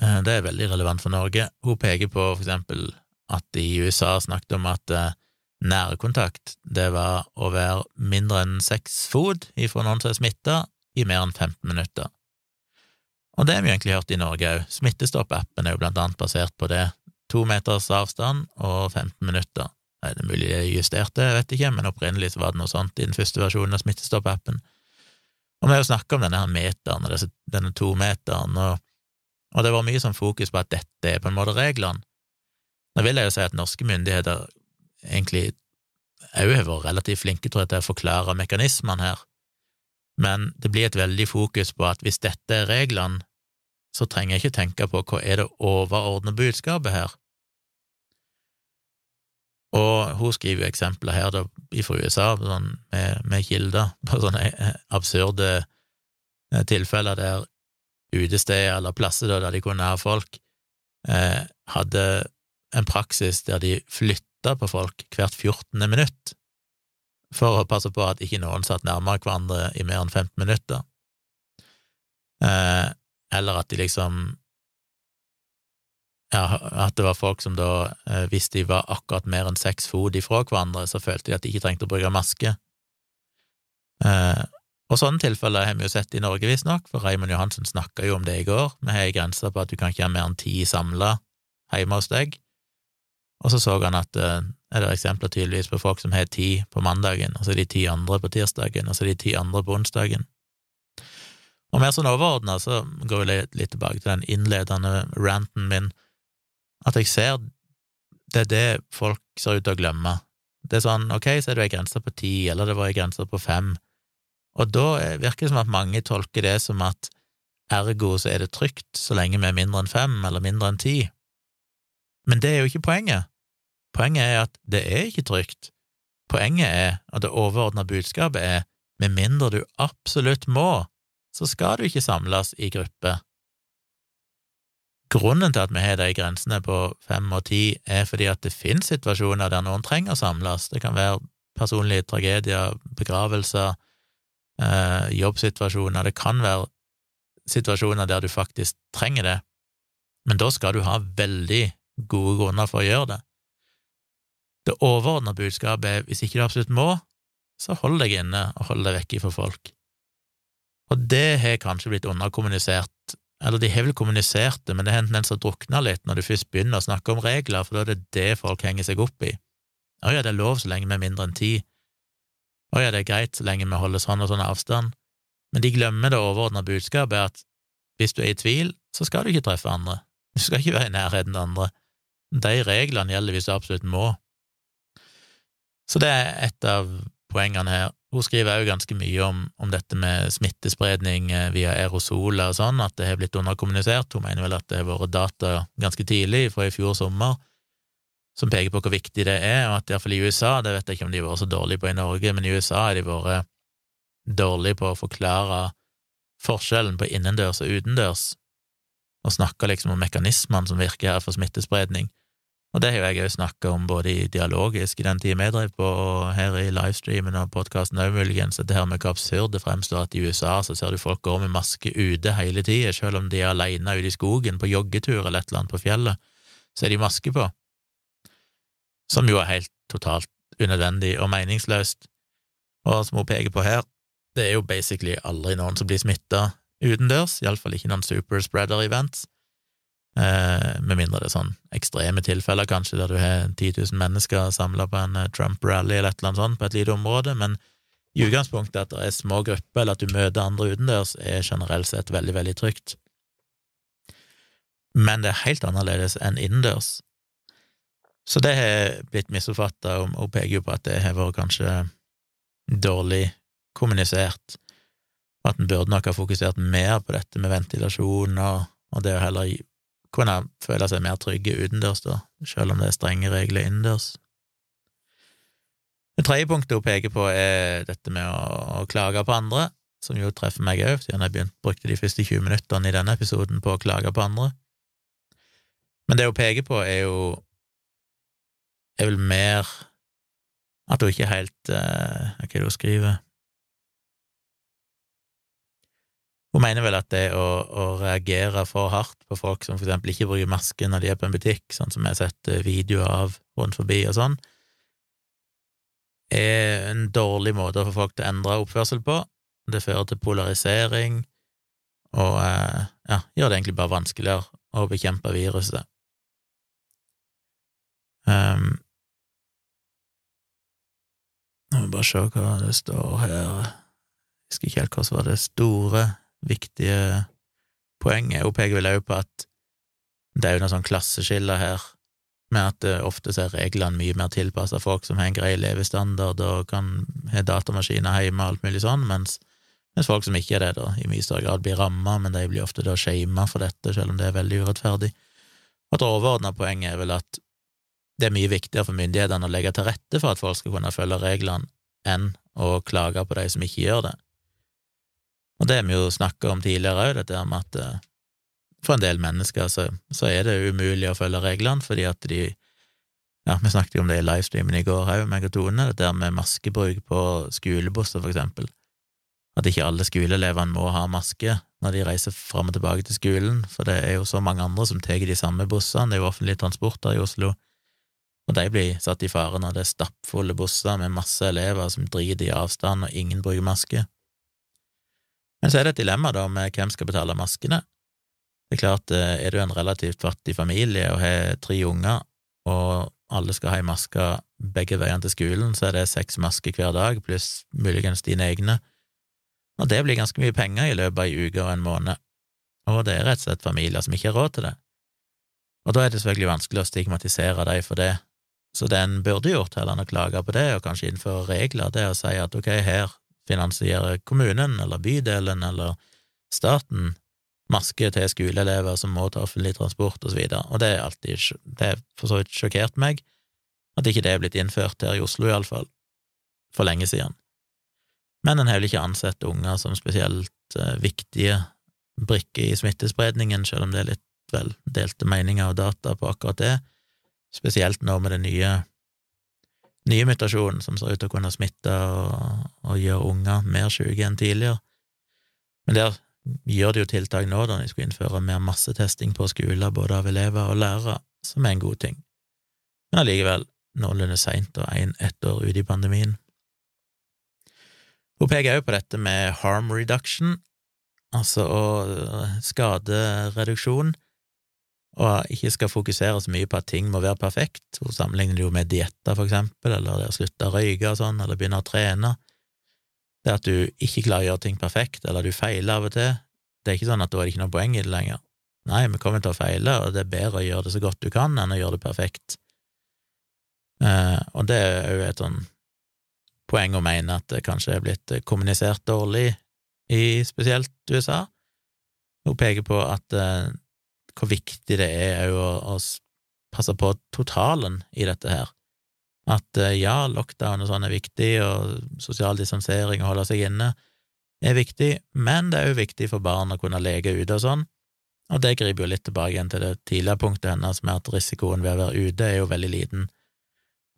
Eh, det er veldig relevant for Norge. Hun peker på for eksempel at de i USA snakket om at eh, nærkontakt, det var å være mindre enn seks fot ifra noen som er smitta, i mer enn 15 minutter. Og det har vi egentlig hørt i Norge òg. Smittestopp-appen er jo blant annet basert på det. To meters avstand og 15 minutter. Er det mulig er justert, det, jeg vet ikke, men opprinnelig så var det noe sånt i den første versjonen av Smittestopp-appen. Og vi har jo snakka om denne her meteren og denne tometeren, og og det var mye sånn fokus på at dette er på en måte reglene. Nå vil jeg jo si at norske myndigheter egentlig òg har vært relativt flinke tror jeg, til å forklare mekanismene her, men det blir et veldig fokus på at hvis dette er reglene, så trenger jeg ikke tenke på hva er det overordnede budskapet her. Og hun skriver jo eksempler her da, fra USA sånn, med, med kilder på sånne absurde eh, tilfeller der utesteder eller plasser der de kunne ha folk, eh, hadde en praksis der de flytta på folk hvert 14. minutt for å passe på at ikke noen satt nærmere hverandre i mer enn 15 minutter. eh, eller at de liksom ja, at det var folk som da, eh, hvis de var akkurat mer enn seks fot ifra hverandre, så følte de at de ikke trengte å bruke maske. Eh, og sånne tilfeller har vi jo sett i Norge, visstnok, for Raymond Johansen snakka jo om det i går. Vi har ei grense på at du kan ikke ha mer enn ti samla hjemme hos deg. Og så så han at eh, er det eksempler tydeligvis på folk som har ti på mandagen, og så er de ti andre på tirsdagen, og så er de ti andre på onsdagen. Og mer sånn overordna så går vi litt, tilbake til den innledende ranten min, at jeg ser det er det folk ser ut til å glemme. Det er sånn, ok, så er det ei grense på ti, eller det var ei grense på fem, og da virker det som at mange tolker det som at ergo så er det trygt så lenge vi er mindre enn fem eller mindre enn ti. Men det er jo ikke poenget. Poenget er at det er ikke trygt. Poenget er, at det overordna budskapet er, med mindre du absolutt må, så skal du ikke samles i gruppe. Grunnen til at vi har de grensene på fem og ti, er fordi at det finnes situasjoner der noen trenger å samles. Det kan være personlige tragedier, begravelser, eh, jobbsituasjoner, det kan være situasjoner der du faktisk trenger det, men da skal du ha veldig gode grunner for å gjøre det. Det overordna budskapet er hvis ikke du absolutt må, så hold deg inne og hold deg vekke fra folk. Og det har kanskje blitt underkommunisert, eller de har vel kommunisert det, men det har en tendens til å drukne litt når du først begynner å snakke om regler, for da er det det folk henger seg opp i. Å ja, det er lov så lenge er mindre enn ti. Å ja, det er greit så lenge vi holder sånn og sånn avstand, men de glemmer det overordna budskapet at hvis du er i tvil, så skal du ikke treffe andre, du skal ikke være i nærheten av andre. De reglene gjelder hvis du absolutt må. Så det er et av poengene her. Hun skriver også ganske mye om, om, dette med smittespredning eh, via aerosoler og sånn, at det har blitt underkommunisert. Hun mener vel at det har vært data ganske tidlig, fra i fjor sommer, som peker på hvor viktig det er, og at iallfall i USA, det vet jeg ikke om de har vært så dårlige på i Norge, men i USA har de vært dårlige på å forklare forskjellen på innendørs og utendørs, og snakke liksom om mekanismene som virker her for smittespredning. Og det har jeg òg snakka om både i dialogisk i den tida vi drev på, og her i livestreamen og podkasten òg, muligens, at det her med hvor absurd det fremstår at i USA så ser du folk gå med maske ute hele tida, selv om de er aleine ute i skogen på joggetur eller et eller annet på fjellet, så er de maske på som jo er helt totalt unødvendig og meningsløst. Og som hun peker på her, det er jo basically aldri noen som blir smitta utendørs, iallfall ikke noen superspreader-events, eh, med mindre det er sånn ekstreme tilfeller, kanskje, der du har 10 000 mennesker samla på en eh, Trump-rally eller et eller annet sånt på et lite område, men i utgangspunktet at det er små grupper, eller at du møter andre utendørs, er generelt sett veldig, veldig trygt. Men det er helt annerledes enn innendørs. Så det har blitt misoppfatta, og hun peker jo på at det har vært kanskje dårlig kommunisert, at en burde nok ha fokusert mer på dette med ventilasjon og, og det å heller kunne føle seg mer trygge utendørs, da, selv om det er strenge regler innendørs. Det tredje punktet hun peker på, er dette med å, å klage på andre, som jo treffer meg òg, siden jeg begynte, brukte de første 20 minuttene i denne episoden på å klage på andre. Men det hun peker på, er jo er vel mer at hun ikke helt uh, Hva er det hun skriver? Hun mener vel at det å, å, reagere for hardt på folk som for eksempel ikke bruker maske når de er på en butikk, sånn som jeg har sett eh, videoer av rundt forbi og sånn, er en dårlig måte få folk til å endre oppførsel på. Det fører til polarisering og uh, ja, gjør det egentlig bare vanskeligere å bekjempe viruset. Um, nå må vi bare se hva det står her. Jeg husker ikke helt hva som var det store, viktige poenget. Hun peker vel òg på at det er jo noen sånn klasseskiller her, med at det ofte er reglene mye mer tilpassa folk som har en grei levestandard og kan ha datamaskiner hjemme og alt mulig sånn, mens, mens, folk som ikke er det, da i mye større grad blir ramma, men de blir ofte da shama for dette, selv om det er veldig urettferdig. Og et overordna poeng er vel at det er mye viktigere for myndighetene å legge til rette for at folk skal kunne følge reglene, enn å klage på de som ikke gjør det. Og det har vi jo snakka om tidligere òg, dette med at eh, for en del mennesker så, så, er det umulig å følge reglene, fordi at de Ja, vi snakket jo om det i livestreamen i går òg, meg og Tone, dette med maskebruk på skolebusser, for eksempel. at ikke alle skoleelevene må ha maske når de reiser fram og tilbake til skolen, for det er jo så mange andre som tar de samme bussene, det er jo offentlig transport der i Oslo, og de blir satt i fare når det er stappfulle busser med masse elever som driter i avstand og ingen bruker maske. Men så er det et dilemma da med hvem skal betale maskene. Det er klart, eh, er du en relativt fattig familie og har tre unger, og alle skal ha ei maske begge veiene til skolen, så er det seks masker hver dag, pluss muligens dine egne, og det blir ganske mye penger i løpet av ei uke og en måned, og det er rett og slett familier som ikke har råd til det. Og da er det selvfølgelig vanskelig å stigmatisere dem for det, så det en burde gjort, heller enn å klage på det og kanskje innføre regler, det er å si at ok, her finansierer kommunen eller bydelen eller staten maske til skoleelever som må ta offentlig transport, og så og det er alltid Det har for så vidt sjokkert meg at ikke det er blitt innført her i Oslo, iallfall, for lenge siden. Men en har vel ikke ansett unger som spesielt uh, viktige brikker i smittespredningen, selv om det er litt vel delte meninger og data på akkurat det, spesielt nå med den nye, nye mutasjonen som ser ut til å kunne smitte og, og gjøre unger mer syke enn tidligere. Men der gjør de jo tiltak nå, da de skulle innføre mer massetesting på skoler, både av elever og lærere, som er en god ting. Men allikevel noenlunde seint og en, ett år ute i pandemien. Hun peker også på dette med harm reduction, altså å øh, skadereduksjon, og ikke skal fokusere så mye på at ting må være perfekt. Hun sammenligner det jo med dietter, for eksempel, eller det å slutte å røyke og sånn, eller begynne å trene. Det at du ikke klarer å gjøre ting perfekt, eller du feiler av og til, det er ikke sånn at da er det ikke noe poeng i det lenger. Nei, vi kommer til å feile, og det er bedre å gjøre det så godt du kan enn å gjøre det perfekt. Eh, og det er jo et sånn poeng å mene at det kanskje er blitt kommunisert dårlig i spesielt USA. Hun peker på at eh, hvor viktig det er å, å, passe på totalen i dette her. At eh, ja, lockdown og sånn er viktig, og sosial distansering og holde seg inne er viktig, men det er jo viktig for barn å kunne leke ute og sånn, og det griper jo litt tilbake igjen til det tidligere punktet hennes med at risikoen ved å være ute er jo veldig liten.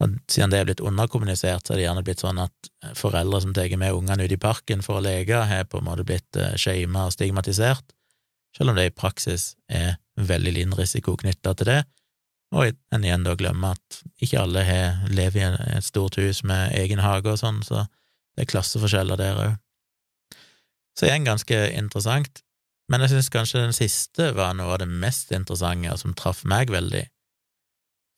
Og siden det er blitt underkommunisert, så er det gjerne blitt sånn at eh, foreldre som tar med ungene ut i parken for å leke, har på en måte blitt uh, shama og stigmatisert, selv om det i praksis er veldig liten risiko knytta til det, og en igjen da glemmer at ikke alle har, lever i et stort hus med egen hage og sånn, så det er klasseforskjeller der òg. Så igjen ganske interessant, men jeg synes kanskje den siste var noe av det mest interessante, og som traff meg veldig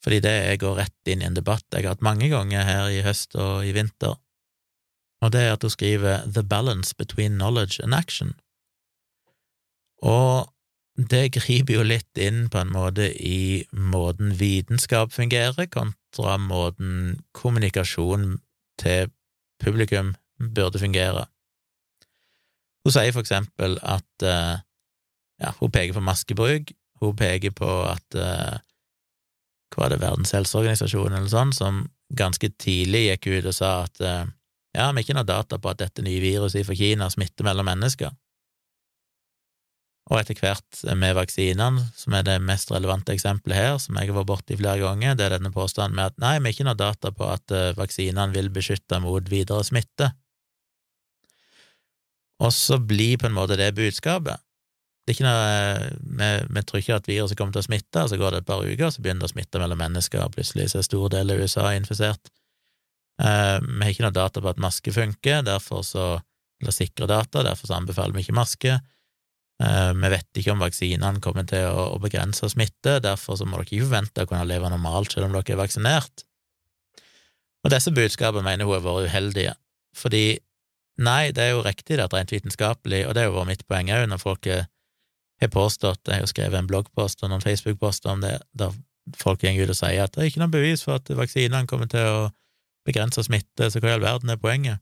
fordi det går rett inn i en debatt jeg har hatt mange ganger her i høst og i vinter, og det er at hun skriver The balance between knowledge and action. Og det griper jo litt inn på en måte i måten vitenskap fungerer, kontra måten kommunikasjon til publikum burde fungere. Hun sier for eksempel at uh, ja, hun peker på maskebruk, hun peker på at uh, hva var det, Verdens helseorganisasjon eller sånn, som ganske tidlig gikk ut og sa at eh, ja, vi har ikke noe data på at dette nye viruset fra Kina smitter mellom mennesker. Og etter hvert med vaksinene, som er det mest relevante eksempelet her, som jeg har vært borti flere ganger, det er denne påstanden med at nei, vi har ikke noe data på at eh, vaksinene vil beskytte mot videre smitte. Og så blir på en måte det budskapet. Det er ikke noe, vi, vi, tror ikke at viruset kommer til å smitte, så går det et par uker, så begynner det å smitte mellom mennesker, og plutselig så er stor del av USA infisert. Uh, vi har ikke noe data på at maske funker, derfor så, eller sikre data, derfor så anbefaler vi ikke maske. Uh, vi vet ikke om vaksinene kommer til å, begrense smitte, derfor så må dere ikke forvente å kunne leve normalt selv om dere er vaksinert. Og disse budskapene mener hun har vært uheldige, fordi nei, det er jo riktig, det er rent vitenskapelig, og det er jo vært mitt poeng òg, når folk er har påstått, jeg har skrevet en bloggpost og noen Facebook-poster om det, der folk går ut og sier at det er ikke noe bevis for at vaksinene kommer til å begrense smitte, så hva i all verden er poenget?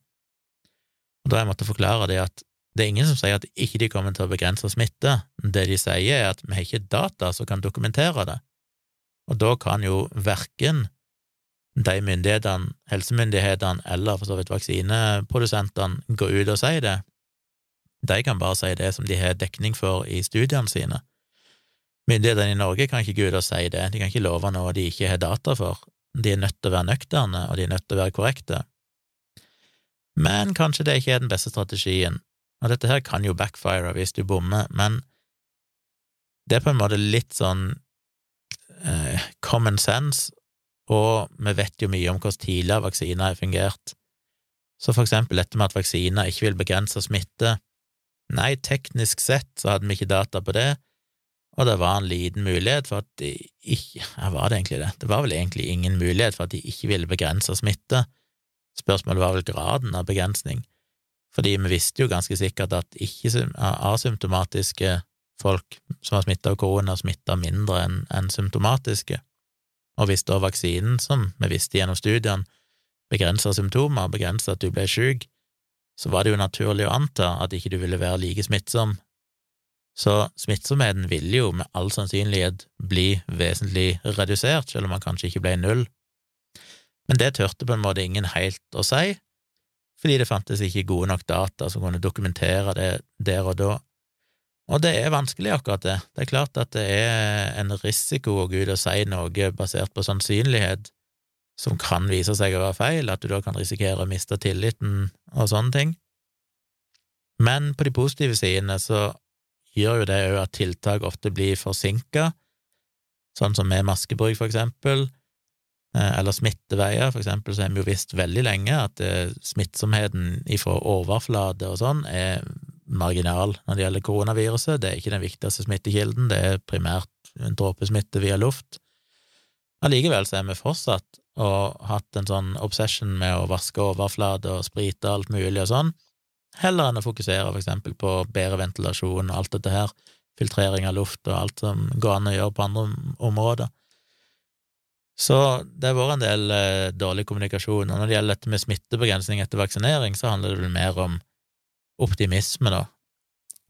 Og da har jeg måttet forklare det at det er ingen som sier at ikke de kommer til å begrense smitte, det de sier er at vi har ikke data som kan dokumentere det, og da kan jo verken de myndighetene, helsemyndighetene eller for så vidt vaksineprodusentene gå ut og si det, de kan bare si det som de har dekning for i studiene sine. Myndighetene i Norge kan ikke gå ut og si det, de kan ikke love noe de ikke har data for. De er nødt til å være nøkterne, og de er nødt til å være korrekte. Men kanskje det ikke er den beste strategien, og dette her kan jo backfire hvis du bommer, men det er på en måte litt sånn eh, common sense, og vi vet jo mye om hvordan tidligere vaksiner har fungert. Så for eksempel dette med at vaksiner ikke vil begrense smitte. Nei, teknisk sett så hadde vi ikke data på det, og det var en liten mulighet for at de ikke Ja, var det egentlig det? Det var vel egentlig ingen mulighet for at de ikke ville begrense smitte. Spørsmålet var vel graden av begrensning, fordi vi visste jo ganske sikkert at ikke asymptomatiske folk som var smitta av korona, smitta mindre enn en symptomatiske, og hvis da vaksinen, som vi visste gjennom studiene, begrensa symptomer, begrensa at du ble sjuk, så var det jo naturlig å anta at ikke du ville være like smittsom. Så smittsomheten ville jo med all sannsynlighet bli vesentlig redusert, selv om man kanskje ikke ble null. Men det tørte på en måte ingen helt å si, fordi det fantes ikke gode nok data som kunne dokumentere det der og da. Og det er vanskelig, akkurat det. Det er klart at det er en risiko å ut og si noe basert på sannsynlighet, som kan vise seg å være feil, at du da kan risikere å miste tilliten og sånne ting. Men på de positive sidene så gjør jo det òg at tiltak ofte blir forsinka, sånn som med maskebruk, for eksempel, eller smitteveier, for eksempel, så har vi jo visst veldig lenge at eh, smittsomheten ifra overflate og sånn er marginal når det gjelder koronaviruset. Det er ikke den viktigste smittekilden, det er primært en dråpesmitte via luft. Allikevel så er vi fortsatt og hatt en sånn obsession med å vaske overflate og sprite alt mulig og sånn, heller enn å fokusere for eksempel på bedre ventilasjon og alt dette her, filtrering av luft og alt som går an å gjøre på andre områder. Så det har vært en del eh, dårlig kommunikasjon, og når det gjelder dette med smittebegrensning etter vaksinering, så handler det vel mer om optimisme, da,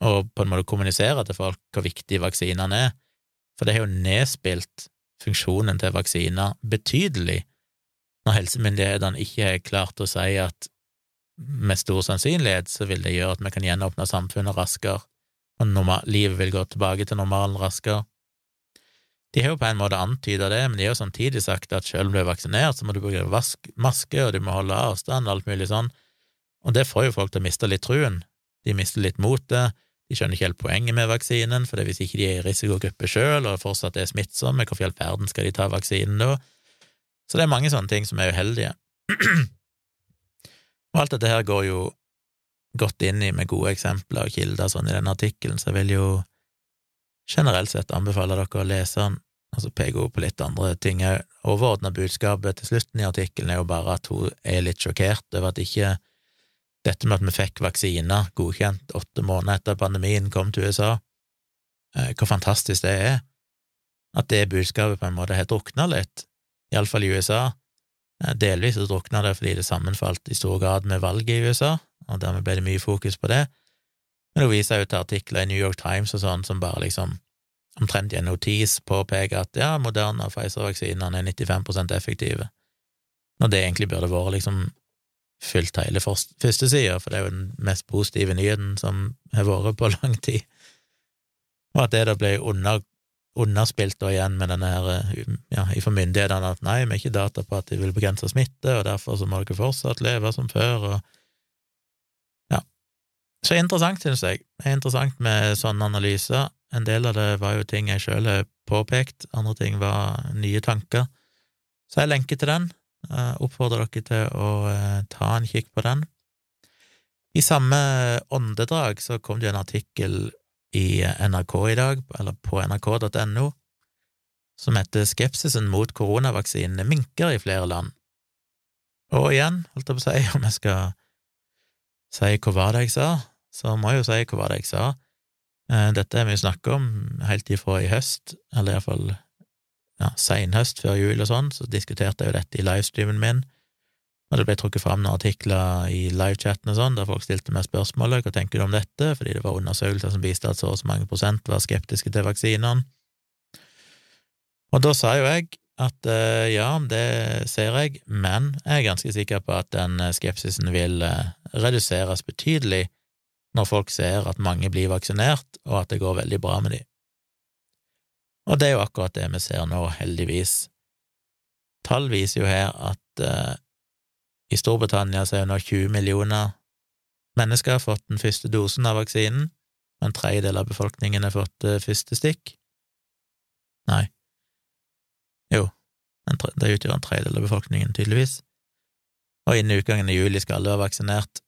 og på en måte kommunisere til folk hvor viktig vaksinene er, for det har jo nedspilt funksjonen til vaksiner betydelig når helsemyndighetene ikke har klart å si at med stor sannsynlighet så vil det gjøre at vi kan gjenåpne samfunnet raskere, og livet vil gå tilbake til normalen raskere. De har jo på en måte antyda det, men de har jo samtidig sagt at selv om du er vaksinert, så må du bruke maske, og du må holde avstand, og alt mulig sånn, og det får jo folk til å miste litt truen. De mister litt motet, de skjønner ikke helt poenget med vaksinen, for hvis ikke de er i risikogruppe sjøl og fortsatt er smittsomme, hvorfor i all verden skal de ta vaksinen da? Så det er mange sånne ting som er uheldige. Og alt dette her går jo godt inn i med gode eksempler og kilder sånn i denne artikkelen, så jeg vil jo generelt sett anbefale dere å lese den, og så peker hun på litt andre ting òg. Overordna budskapet til slutten i artikkelen er jo bare at hun er litt sjokkert over at ikke dette med at vi fikk vaksiner godkjent åtte måneder etter pandemien kom til USA, eh, hvor fantastisk det er, at det budskapet på en måte har drukna litt, iallfall i USA. Eh, delvis så drukna det fordi det sammenfalt i stor grad med valget i USA, og dermed ble det mye fokus på det. Men hun viser jo til artikler i New York Times og sånn som bare liksom omtrent i en notis påpeke at ja, Moderna og Pfizer-vaksinene er 95% effektive, når det egentlig burde vært liksom fylt hele førstesida, for det er jo den mest positive nyheten som har vært på lang tid. Og at det da ble under, underspilt da igjen med denne her, ja, ifra myndighetene at nei, vi har ikke data på at de vil begrense smitte, og derfor så må dere fortsatt leve som før, og. Så interessant, synes jeg. Det er interessant med sånne analyser. En del av det var jo ting jeg sjøl har påpekt, andre ting var nye tanker. Så jeg lenker til den, jeg oppfordrer dere til å eh, ta en kikk på den. I samme åndedrag så kom det en artikkel i NRK i dag, eller på nrk.no, som heter Skepsisen mot koronavaksinene minker i flere land. Og igjen, holdt jeg på å si, om jeg skal si hva var det jeg sa, så må jeg jo si hva var det jeg sa. Eh, dette har vi snakket om helt ifra i høst, eller iallfall ja, seinhøst før jul og sånn, så diskuterte jeg jo dette i livestreamen min, og det ble trukket fram noen artikler i livechatten og sånn, der folk stilte meg spørsmålet hva tenker du om dette, fordi det var undersøkelser som viste at så og så mange prosent var skeptiske til vaksinene. Og da sa jo jeg at uh, ja, det ser jeg, men jeg er ganske sikker på at den eh, skepsisen vil uh, reduseres betydelig når folk ser at mange blir vaksinert, og at det går veldig bra med dem. Og det er jo akkurat det vi ser nå, heldigvis. Tall viser jo her at uh, i Storbritannia så er jo nå 20 millioner mennesker har fått den første dosen av vaksinen, og en tredjedel av befolkningen har fått uh, første stikk. Nei, jo, det utgjør en tredjedel av befolkningen, tydeligvis, og innen utgangen i juli skal alle være vaksinert.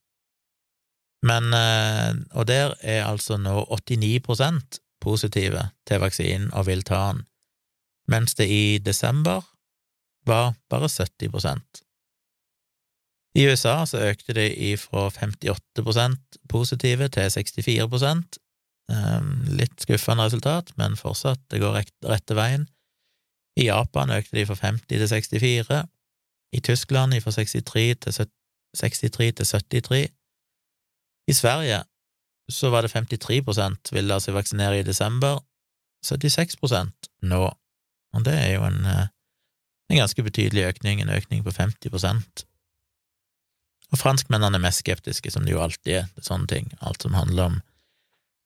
Men, uh, og der er altså nå 89% positive til vaksinen og vil ta den, mens det i desember var bare 70% i USA så økte det fra 58% positive til 64% ehm, Litt skuffende resultat, men fortsatt, det går rette veien. I Japan økte de fra 50 til 64, i Tyskland fra 63 til 63 til 73. I Sverige så var det 53 ville la seg vaksinere i desember, 76% nå, og det er jo en, eh, en ganske betydelig økning, en økning på 50 og franskmennene er mest skeptiske, som de jo alltid er til sånne ting, alt som handler om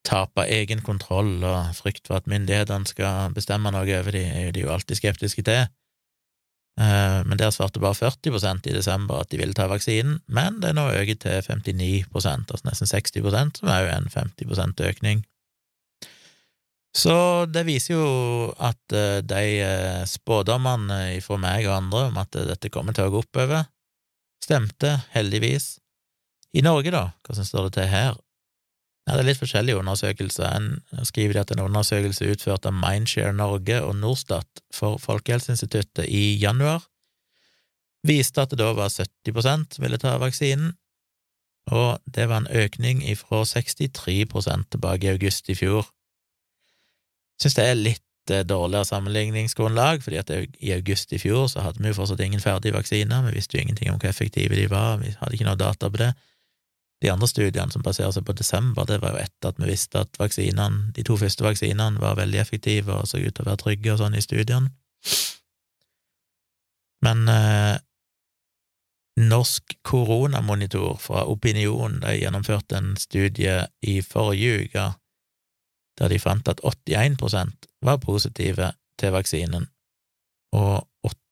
tap av egen kontroll og frykt for at myndighetene skal bestemme noe over dem, er jo de jo alltid skeptiske til. Eh, men der svarte bare 40% i desember at de ville ta vaksinen, men det er nå økt til 59% altså nesten 60% som er jo en 50% økning. Så det viser jo at eh, de eh, spådommene fra meg og andre om at dette kommer til å gå oppover, Stemte, heldigvis. I Norge, da, hvordan står det til her? Ja, det er litt forskjellige undersøkelser. En skriver at en undersøkelse utført av Mindshare Norge og Norstat for Folkehelseinstituttet i januar viste at det da var 70% ville ta vaksinen, og det var en økning fra 63 tilbake i august i fjor. Syns det er litt dårligere sammenligningsgrunnlag, fordi at i august i fjor så hadde vi jo fortsatt ingen ferdige vaksiner, vi visste jo ingenting om hvor effektive de var, vi hadde ikke noe data på det. De andre studiene som baserer seg på desember, det var jo etter at vi visste at vaksinene, de to første vaksinene var veldig effektive og så ut til å være trygge og sånn i studiene. Men eh, Norsk koronamonitor fra Opinion de gjennomførte en studie i forrige uke der de fant at 81% var positive til vaksinen, og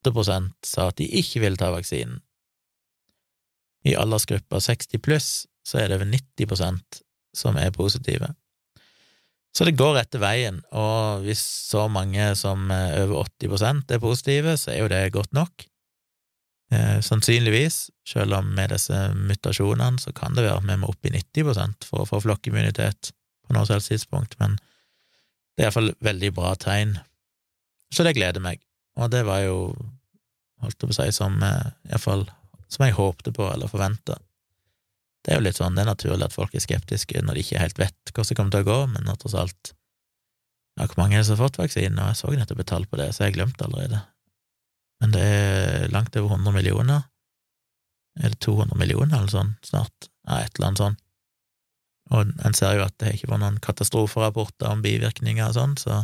8% sa at de ikke ville ta vaksinen. I aldersgruppa 60 pluss så er det over 90% som er positive. Så det går etter veien, og hvis så mange som over 80% er positive, så er jo det godt nok. Eh, sannsynligvis, selv om med disse mutasjonene, så kan det være at vi må opp i 90% for å få flokkimmunitet på noe selvs tidspunkt, men det er iallfall veldig bra tegn. Så det gleder meg, og det var jo, holdt jeg på å si, som eh, fall, som jeg håpte på eller forventa. Det er jo litt sånn, det er naturlig at folk er skeptiske når de ikke helt vet hvordan det kommer til å gå, men tross alt Ja, hvor mange er det som har fått vaksinen? Og jeg så nettopp et tall på det, så jeg glemte allerede. Men det er langt over 100 millioner. Er det 200 millioner eller sånn snart? Ja, et eller annet sånn. Og en ser jo at det ikke var noen katastroferapporter om bivirkninger og sånn, så,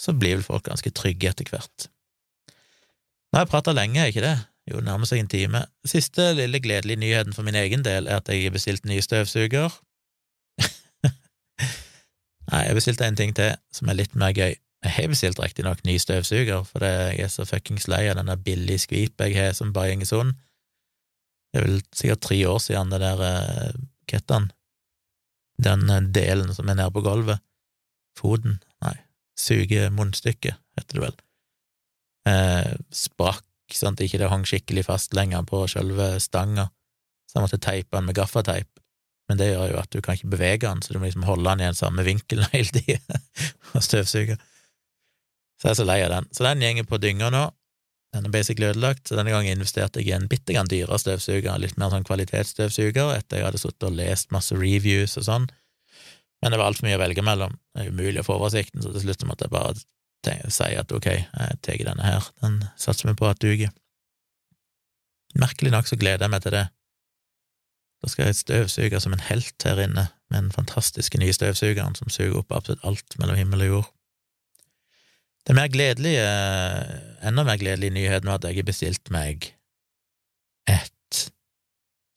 så blir vel folk ganske trygge etter hvert. Nå har jeg prata lenge, er ikke det? Jo, det nærmer seg en time. Siste lille gledelige nyheten for min egen del er at jeg har bestilt ny støvsuger. Nei, jeg bestilte en ting til som er litt mer gøy. Jeg har bestilt riktignok ny støvsuger, for jeg er så fuckings lei av den der billige skvip jeg har som bare går sånn. Det er vel sikkert tre år siden det der uh, Kettan den eh, delen som er nede på gulvet, foten, nei, suge munnstykket, heter det vel, eh, sprakk sånn at ikke det hang skikkelig fast lenger på selve stanga, så jeg måtte teipe den med gaffateip, men det gjør jo at du kan ikke bevege den, så du må liksom holde den i den samme vinkelen hele tida og støvsuge. Så jeg er så lei av den. Så den gjenger på dynga nå. Den er basically ødelagt, så denne gangen investerte jeg i en bitte grann dyrere støvsuger, litt mer sånn kvalitetsstøvsuger, etter jeg hadde suttet og lest masse reviews og sånn. Men det var altfor mye å velge mellom. Det er umulig å få oversikten, så til slutt måtte jeg bare si at ok, jeg tar denne her, den satser vi på at duger. Merkelig nok så gleder jeg meg til det. Da skal jeg støvsuge som en helt her inne, med den fantastiske nye støvsugeren som suger opp absolutt alt mellom himmel og jord. Den mer gledelige, enda mer gledelige nyheten var at jeg har bestilt meg et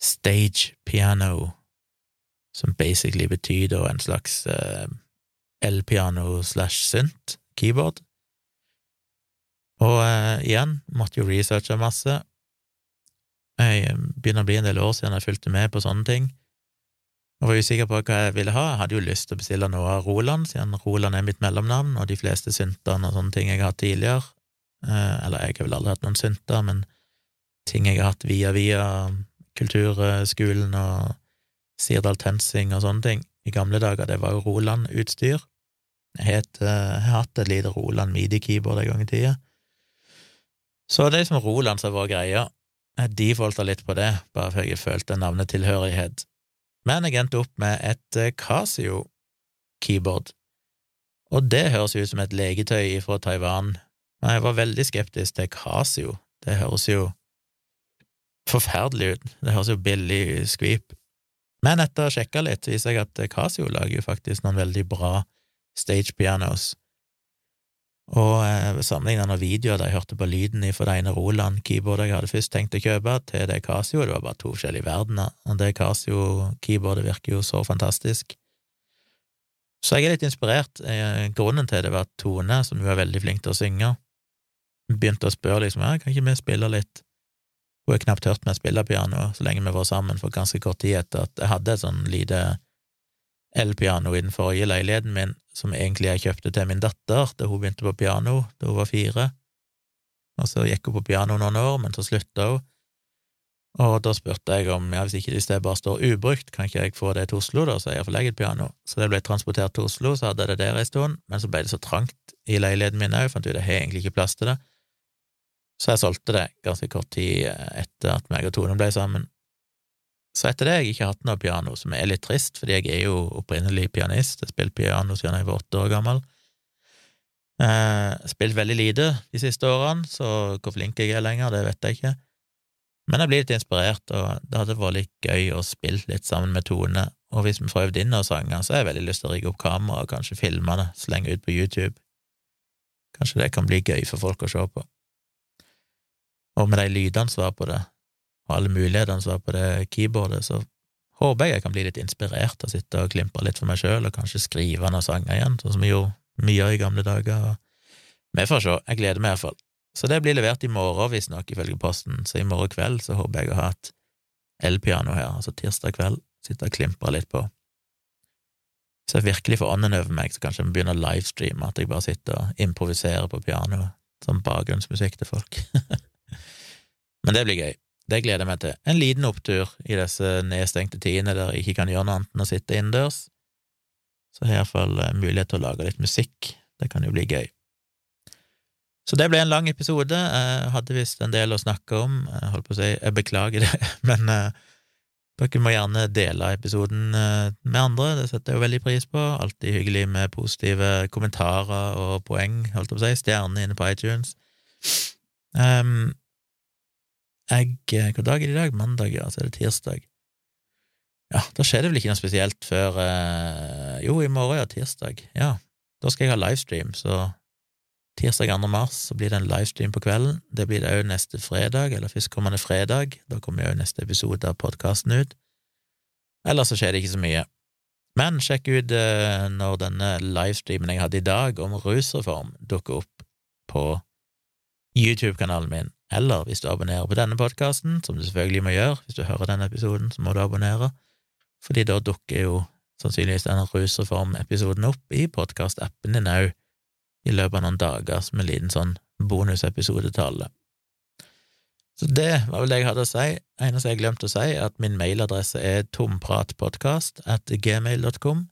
stage piano, som basically betyr en slags uh, elpiano slash synt keyboard. Og eh, igjen, måtte jo researche masse. Jeg begynner å bli en del år siden jeg fulgte med på sånne ting. og var usikker på hva jeg ville ha. Jeg hadde jo lyst til å bestille noe av Roland, siden Roland er mitt mellomnavn, og de fleste syntene og sånne ting jeg har hatt tidligere eh, Eller jeg har vel aldri hatt noen synter, men ting jeg har hatt via via kulturskolen og Sirdal Tensing og sånne ting i gamle dager, det var jo Roland-utstyr. Jeg, eh, har hatt et lite Roland midi-keyboard en gang i tida. Så det er liksom Roland som var greia. Jeg defaulta litt på det, bare fordi jeg følte navnetilhørighet. Men jeg endte opp med et eh, Casio-keyboard, og det høres ut som et legetøy fra Taiwan. Men jeg var veldig skeptisk til Casio. Det høres jo forferdelig ut. Det høres jo billig skvip. Men etter å ha sjekka litt, viser jeg at Casio lager jo faktisk noen veldig bra stage pianos. Og eh, sammenligna noen videoer der jeg hørte på lyden fra det ene Roland-keyboardet jeg hadde først tenkt å kjøpe, til det Casio, det var bare to forskjellige verdener, og det Casio-keyboardet virker jo så fantastisk. Så jeg er litt inspirert. Eh, grunnen til det var at Tone, som jo er veldig flink til å synge, begynte å spørre liksom ja, kan ikke vi spille litt? Hun har knapt hørt meg spille piano så lenge vi var sammen, for ganske kort tid etter at jeg hadde et sånn lite elpiano i den forrige leiligheten min, som egentlig jeg kjøpte til min datter da hun begynte på piano da hun var fire. Og så gikk hun på piano noen år, men så slutta hun. Og da spurte jeg om ja, hvis ikke det bare står ubrukt, kan ikke jeg få det til Oslo, da, så jeg får legge et piano. Så det ble transportert til Oslo, så hadde jeg det der en stund, men så ble det så trangt i leiligheten min òg, fant ut jeg har egentlig ikke plass til det. Så jeg solgte det ganske kort tid etter at meg og Tone ble sammen. Så etter det har jeg ikke hatt noe piano, som er litt trist, fordi jeg er jo opprinnelig pianist. Jeg spilte piano siden jeg var åtte år gammel. Eh, spilt veldig lite de siste årene, så hvor flink jeg er lenger, det vet jeg ikke. Men jeg blir litt inspirert, og det hadde vært litt gøy å spille litt sammen med Tone. Og hvis vi får øvd inn noen sanger, så har jeg veldig lyst til å rigge opp kamera og kanskje filme det, slenge ut på YouTube. Kanskje det kan bli gøy for folk å se på. Og med de lydene som var på det, og alle mulighetene som var på det keyboardet, så håper jeg jeg kan bli litt inspirert og sitte og klimpre litt for meg sjøl, og kanskje skrive noen sanger igjen, sånn som vi gjorde mye i gamle dager. Vi får se, jeg gleder meg iallfall. Så det blir levert i morgen, visstnok, ifølge Posten, så i morgen kveld så håper jeg å ha et elpiano her, altså tirsdag kveld, sitte og klimpre litt på. Hvis jeg virkelig får ånden over meg, så kanskje jeg begynner å livestreame, at jeg bare sitter og improviserer på pianoet, som bakgrunnsmusikk til folk. Men det blir gøy. Det gleder jeg meg til. En liten opptur i disse nedstengte tidene der jeg ikke kan gjøre noe annet enn å sitte innendørs. Så har jeg iallfall eh, mulighet til å lage litt musikk. Det kan jo bli gøy. Så det ble en lang episode. Jeg hadde visst en del å snakke om. Jeg holdt på å si jeg beklager det, men uh, dere må gjerne dele episoden uh, med andre. Det setter jeg jo veldig pris på. Alltid hyggelig med positive kommentarer og poeng, holdt jeg på å si. Stjerner inne på iTunes. Um, jeg eh, Hvilken dag er det i dag? Mandag, ja, så er det tirsdag. Ja, da skjer det vel ikke noe spesielt før eh, Jo, i morgen, ja, tirsdag. Ja, da skal jeg ha livestream, så tirsdag 2. mars så blir det en livestream på kvelden. Det blir det òg neste fredag, eller førstkommende fredag. Da kommer jo neste episode av podkasten ut. Ellers så skjer det ikke så mye. Men sjekk ut eh, når denne livestreamen jeg hadde i dag om rusreform, dukker opp på YouTube-kanalen min eller hvis du abonnerer på denne podkasten, som du selvfølgelig må gjøre, hvis du hører denne episoden, så må du abonnere, fordi da dukker jo sannsynligvis denne rusreform-episoden opp i podkastappen din òg, i løpet av noen dager, som en liten sånn bonusepisode til alle. Så det var vel det jeg hadde å si. Eneste jeg glemte å si, er at min mailadresse er tompratpodkast at gmail.com.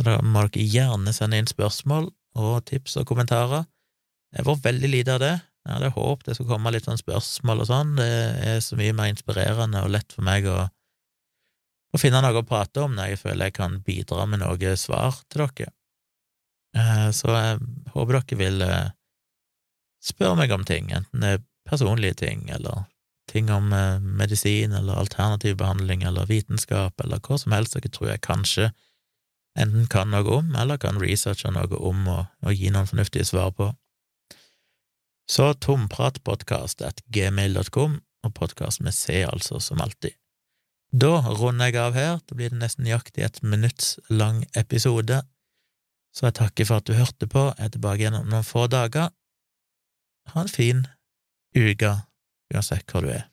Da må dere gjerne sende inn spørsmål og tips og kommentarer. Jeg får veldig lite av det, jeg hadde håpet det skulle komme litt sånn spørsmål og sånn, det er så mye mer inspirerende og lett for meg å, å finne noe å prate om når jeg føler jeg kan bidra med noe svar til dere. Eh, så jeg håper dere vil eh, spørre meg om ting, enten det er personlige ting, eller ting om eh, medisin, eller alternativ behandling, eller vitenskap, eller hva som helst dere tror jeg kanskje enten kan noe om, eller kan researche noe om og, og gi noen fornuftige svar på. Så tompratpodkast og podkast med C, altså, som alltid. Da runder jeg av her, da blir det nesten nøyaktig et minutts lang episode, så jeg takker for at du hørte på, jeg er tilbake igjen om noen få dager. Ha en fin uke, uansett hvor du er.